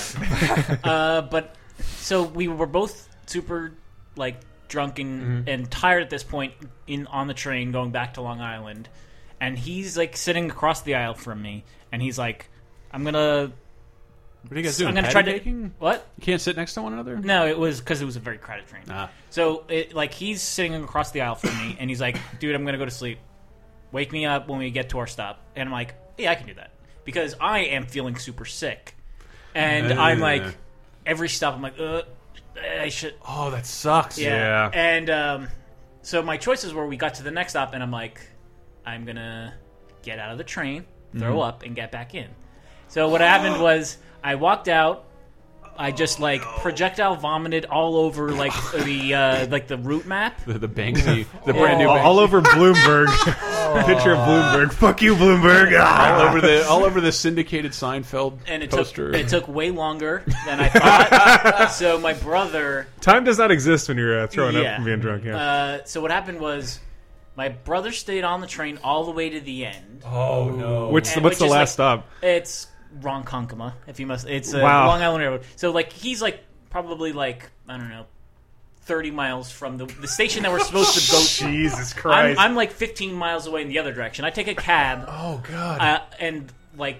Speaker 5: uh, but so we were both super like drunk and, and tired at this point in on the train going back to Long Island, and he's like sitting across the aisle from me, and he's like, "I'm gonna,
Speaker 3: What are you guys doing?
Speaker 5: I'm gonna try to what."
Speaker 3: You can't sit next to one another?
Speaker 5: No, it was because it was a very crowded train.
Speaker 3: Ah.
Speaker 5: So, it, like, he's sitting across the aisle from me, and he's like, "Dude, I'm gonna go to sleep. Wake me up when we get to our stop." And I'm like, "Yeah, I can do that," because I am feeling super sick, and I'm like, every stop, I'm like, "Uh, I should."
Speaker 3: Oh, that sucks.
Speaker 5: Yeah.
Speaker 2: Yeah.
Speaker 5: And um, so my choices were: we got to the next stop, and I'm like, I'm gonna get out of the train, throw up, and get back in. So what happened was, I walked out. I just like projectile vomited all over like the uh, like the route map.
Speaker 3: The, the Banksy, the brand new
Speaker 2: all,
Speaker 3: Banksy.
Speaker 2: all over Bloomberg. Picture of Bloomberg. Fuck you, Bloomberg. Ah.
Speaker 3: all over the all over the syndicated Seinfeld
Speaker 5: and it
Speaker 3: poster.
Speaker 5: took it took way longer than I thought. so my brother,
Speaker 2: Time does not exist when you're uh, throwing
Speaker 5: Yeah.
Speaker 2: up from being drunk. Yeah.
Speaker 5: uh, so what happened was, my brother stayed on the train all the way to the end.
Speaker 3: oh no!
Speaker 2: Which
Speaker 5: and
Speaker 2: what's
Speaker 5: which
Speaker 2: the
Speaker 5: is,
Speaker 2: last
Speaker 5: like-
Speaker 2: stop?
Speaker 5: It's Ronkonkoma, if you must. It's a
Speaker 2: Wow.
Speaker 5: Long Island Railroad. So like he's like probably like I don't know, thirty miles from the the station that we're supposed to go to.
Speaker 2: Jesus
Speaker 5: I'm,
Speaker 2: Christ.
Speaker 5: I'm like 15 miles away in the other direction. I take a cab
Speaker 3: oh god!
Speaker 5: uh, and like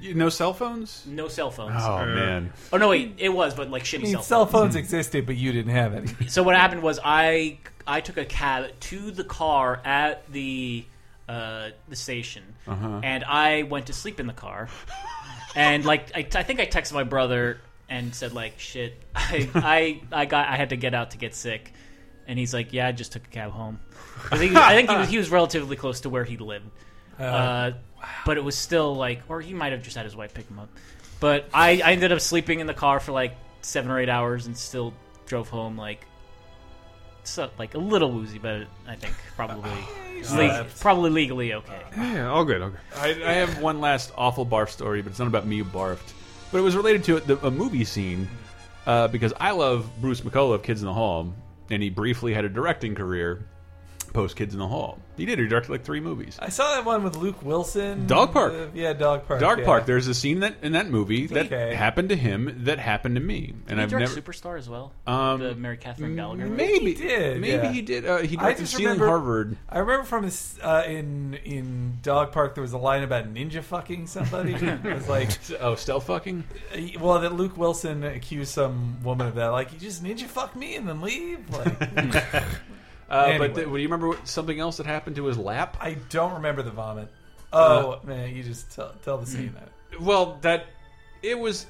Speaker 3: You- no cell phones?
Speaker 5: no cell phones.
Speaker 3: Oh man!
Speaker 5: Oh no, wait, it was, but like shitty
Speaker 4: I mean,
Speaker 5: cell
Speaker 4: cell
Speaker 5: phones.
Speaker 4: phones existed, but you didn't have any.
Speaker 5: So what happened was I I took a cab to the car at the uh, the station,
Speaker 3: Uh-huh.
Speaker 5: and I went to sleep in the car. and like I, I think I texted my brother and said like shit I, I I got I had to get out to get sick, and he's like yeah I just took a cab home. I think I think he was, he was relatively close to where he lived. Uh, but it was still like, or he might have just had his wife pick him up. But I, I ended up sleeping in the car for like seven or eight hours and still drove home like, so like a little woozy, but I think probably le- probably legally okay.
Speaker 2: yeah, all good. All good.
Speaker 3: I, I have one last awful barf story, but it's not about me who barfed. But it was related to the, a movie scene uh, because I love Bruce McCulloch of Kids in the Hall, and he briefly had a directing career post Kids in the Hall. He did. He directed like three movies.
Speaker 4: I saw that one with Luke Wilson.
Speaker 3: Dog Park.
Speaker 4: Uh, yeah, Dog Park.
Speaker 3: Dog
Speaker 4: yeah.
Speaker 3: Park. There's a scene that in that movie that
Speaker 4: Okay.
Speaker 3: happened to him that happened to me, and
Speaker 5: he
Speaker 3: I've
Speaker 5: direct
Speaker 3: never.
Speaker 5: Superstar as well.
Speaker 3: Um,
Speaker 5: the Mary Catherine Gallagher. movie?
Speaker 3: Maybe
Speaker 4: He did,
Speaker 3: Maybe
Speaker 4: yeah.
Speaker 3: he did. Uh, he
Speaker 4: I
Speaker 3: directed
Speaker 4: just
Speaker 3: Stealing
Speaker 4: remember-
Speaker 3: Harvard.
Speaker 4: I remember from this uh, in in Dog Park there was a line about ninja fucking somebody. it was like,
Speaker 3: Oh, stealth fucking.
Speaker 4: well, that Luke Wilson accused some woman of that. Like, you just ninja fuck me and then leave. Like,
Speaker 3: Uh,
Speaker 4: Anyway.
Speaker 3: But th- do you remember what, something else that happened to his lap?
Speaker 4: I don't remember the vomit.
Speaker 3: Uh,
Speaker 4: Oh man, you just tell, tell the scene that.
Speaker 3: Well, that it was.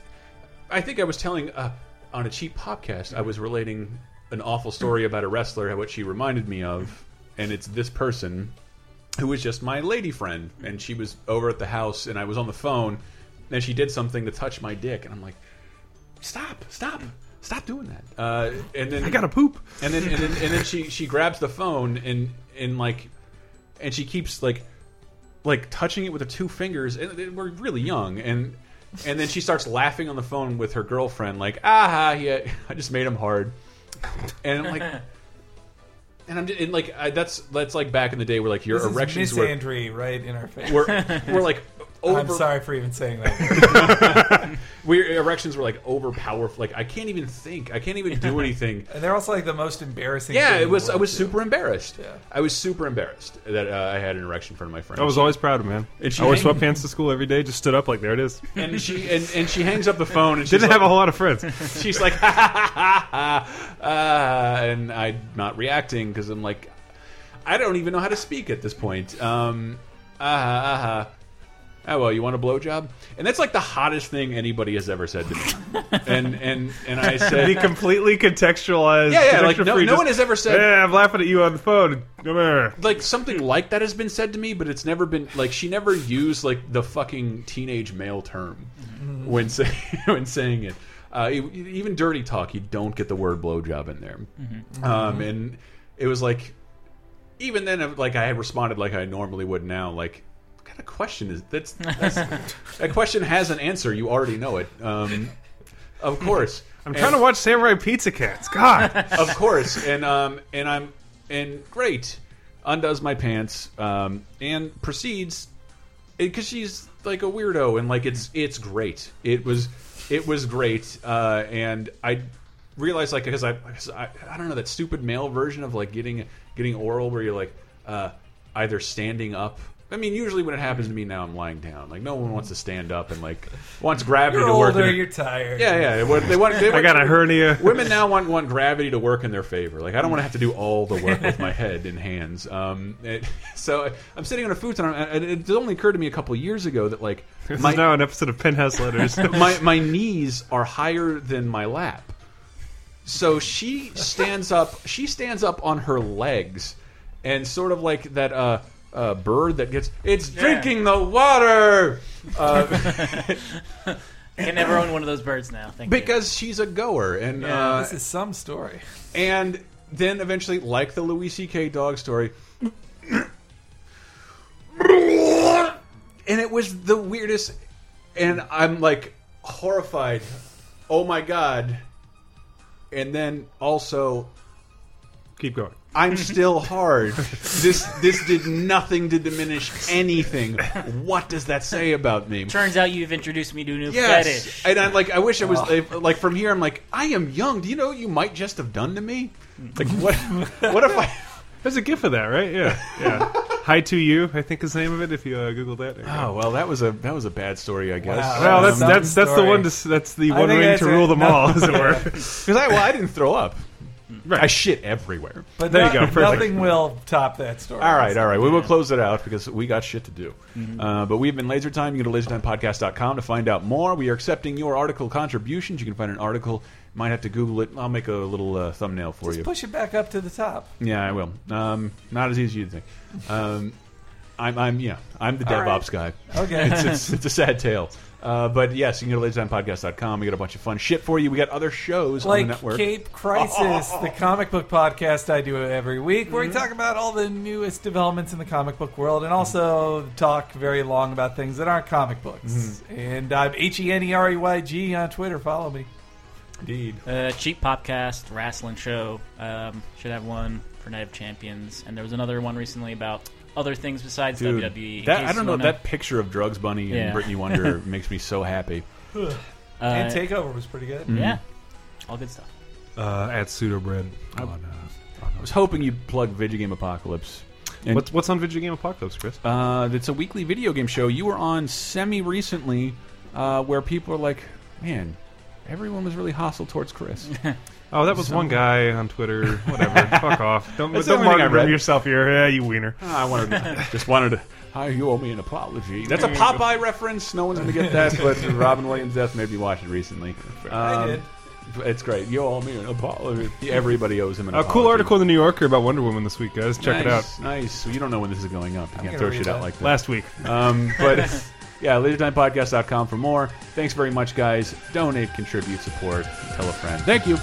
Speaker 3: I think I was telling uh, on a cheap podcast. I was relating an awful story about a wrestler, what she reminded me of, and it's this person who was just my lady friend, and she was over at the house, and I was on the phone, and she did something to touch my dick, and I'm like, stop, stop. Stop doing that. Uh, and then
Speaker 2: I gotta poop.
Speaker 3: and then and then and then she she grabs the phone and and like and she keeps like like touching it with her two fingers and and we're really young and and then she starts laughing on the phone with her girlfriend like ah yeah I just made him hard and I'm like and I'm just, and like I, that's that's like back in the day where like your
Speaker 4: This is
Speaker 3: erections were
Speaker 4: misandry right in our face.
Speaker 3: We're like over
Speaker 4: I'm sorry for even saying that.
Speaker 3: we erections were like over powerful like I can't even think I can't even do anything
Speaker 4: and they're also like the most embarrassing.
Speaker 3: Yeah,
Speaker 4: thing
Speaker 3: it was. I was
Speaker 4: too.
Speaker 3: super embarrassed.
Speaker 4: Yeah.
Speaker 3: I was super embarrassed that uh, I had an erection in front of my friend.
Speaker 2: I was always proud of man.
Speaker 3: And she
Speaker 2: I wore
Speaker 3: hang-
Speaker 2: sweatpants to school every day. Just stood up like there it is.
Speaker 3: and she and, and she hangs up the phone and she's
Speaker 2: Didn't
Speaker 3: like,
Speaker 2: have a whole lot of friends.
Speaker 3: She's like, ha ha ha ha, uh, and I'm not reacting because I'm like, I don't even know how to speak at this point. Um, ah ah ah. Oh well, you want a blowjob? And that's like the hottest thing anybody has ever said to me. and and and I
Speaker 2: Be
Speaker 3: said,
Speaker 2: completely contextualized.
Speaker 3: Yeah, yeah, like, no- no
Speaker 2: just,
Speaker 3: one has ever said-
Speaker 2: Yeah, I'm laughing at you on the phone. Come here.
Speaker 3: like something like that has been said to me, but it's never been like she never used like the fucking teenage male term when say, when saying it. Uh, even dirty talk, you don't get the word blowjob in there. Um, and it was like, even then, like I had responded like I normally would now. Like, what kind of question is that's, that's that question has an answer. You already know it. Um, of course,
Speaker 2: I'm trying to watch Samurai Pizza Cats. God.
Speaker 3: of course, and um, and I'm and great undoes my pants um, and proceeds because she's like a weirdo and like it's it's great. It was it was great, uh, and I realized like because I, I I don't know that stupid male version of like getting getting oral where you're like uh, either standing up. I mean, usually when it happens to me now, I'm lying down. Like no one wants to stand up and like wants gravity
Speaker 4: You're
Speaker 3: to work. in
Speaker 4: older.
Speaker 3: it.
Speaker 4: You're tired.
Speaker 3: Yeah, yeah. They want, they want, they
Speaker 2: I got a hernia.
Speaker 3: Women now want want gravity to work in their favor. Like I don't want to have to do all the work with my head and hands. Um, it, so I'm sitting on a futon, and it only occurred to me a couple years ago that like
Speaker 2: This
Speaker 3: my
Speaker 2: is now an episode of Penthouse Letters.
Speaker 3: my my knees are higher than my lap. So she stands up. She stands up on her legs, and sort of like that uh, uh, bird that gets it's drinking the water. Uh,
Speaker 5: I can never own one of those birds now. Thank you.
Speaker 3: because she's a goer, and
Speaker 5: Yeah.
Speaker 3: uh,
Speaker 4: This is some story.
Speaker 3: and then eventually, like the Louis C.K. dog story, and it was the weirdest. And I'm like horrified. Oh my god! And then also,
Speaker 2: Keep going.
Speaker 3: I'm still hard. this this did nothing to diminish anything. What does that say about me?
Speaker 5: Turns out you've introduced me to a new
Speaker 3: Yes,
Speaker 5: fetish.
Speaker 3: and I'm like, I wish I was like from here. I'm like, I am young. Do you know what you might just have done to me? Like what? what if I?
Speaker 2: There's a gif of that, right? Yeah. Yeah. Hi to you, I think is the name of it. If you uh, Google that. There.
Speaker 3: Oh well, that was a that was a bad story, I guess.
Speaker 4: Wow.
Speaker 2: Well, that's
Speaker 4: Some
Speaker 2: that's that's the one. To, that's the
Speaker 4: I
Speaker 2: one ring
Speaker 4: that's
Speaker 2: to
Speaker 4: it.
Speaker 2: rule them
Speaker 4: No.
Speaker 2: all, as it were.
Speaker 3: Because I well, I didn't throw up.
Speaker 2: Right.
Speaker 3: I shit everywhere.
Speaker 4: But
Speaker 2: There you go, perfect.
Speaker 4: Nothing will top that story.
Speaker 3: All right, all right. We will close it out because we got shit to do. Uh, but we've been Laser Time. You can go to lasertimepodcast.com to find out more. We are accepting your article contributions. You can find an article. Might have to Google it. I'll make a little uh, thumbnail for
Speaker 4: Just
Speaker 3: you.
Speaker 4: push it back up to the top.
Speaker 3: Yeah, I will. Um, not as easy as you think. Um, I'm, I'm, yeah, I'm the
Speaker 4: All right.
Speaker 3: DevOps guy.
Speaker 4: Okay.
Speaker 3: it's, it's, it's a sad tale. Uh, but yes, you can go to lasertimepodcast.com. We got a bunch of fun shit for you. We got other shows on the
Speaker 4: Like
Speaker 3: network.
Speaker 4: Cape Crisis, the comic book podcast I do every week, where we talk about all the newest developments in the comic book world and also talk very long about things that aren't comic books. And I'm H E N E R E Y G on Twitter. Follow me.
Speaker 3: Indeed.
Speaker 5: Uh, cheap podcast, wrestling show. Um, should have one for Night of Champions, and there was another one recently about other things besides
Speaker 3: Dude,
Speaker 5: WWE.
Speaker 3: that, I don't know.
Speaker 5: wanna-
Speaker 3: That picture of Drugs Bunny and
Speaker 5: Yeah.
Speaker 3: Brittany Wonder makes me so happy.
Speaker 5: Uh,
Speaker 4: and Takeover was pretty good.
Speaker 3: Mm-hmm.
Speaker 5: Yeah, all good stuff.
Speaker 2: Uh, at pseudo bread.
Speaker 3: I, I was hoping you'd plug Video Game Apocalypse. And,
Speaker 2: What's what's on Video Game Apocalypse, Chris?
Speaker 3: uh, it's a weekly video game show. You were on semi recently, uh, where people are like, "Man, everyone was really hostile towards Chris."
Speaker 2: Oh, that was one guy on Twitter. Whatever. Fuck off. Don't,
Speaker 3: That's the
Speaker 2: don't
Speaker 3: only
Speaker 2: mark
Speaker 3: read.
Speaker 2: yourself here. Yeah, you wiener.
Speaker 3: I wanted, to, just wanted to. Hi, you owe me an apology. That's a Popeye reference. No one's gonna get that, but Robin Williams' death made me watch it recently.
Speaker 4: I
Speaker 3: Um,
Speaker 4: did.
Speaker 3: It's great. You owe me an apology. Everybody owes him an
Speaker 2: A
Speaker 3: apology.
Speaker 2: cool article in the New Yorker about Wonder Woman this week, guys. Check it out.
Speaker 3: Nice, Nice. You don't know when this is going up. You can't throw
Speaker 4: read
Speaker 3: shit out like that.
Speaker 2: Last week.
Speaker 3: Um, but yeah, lasertimepodcast.com for more. Thanks very much, guys. Donate, contribute, support, tell a friend. Thank you.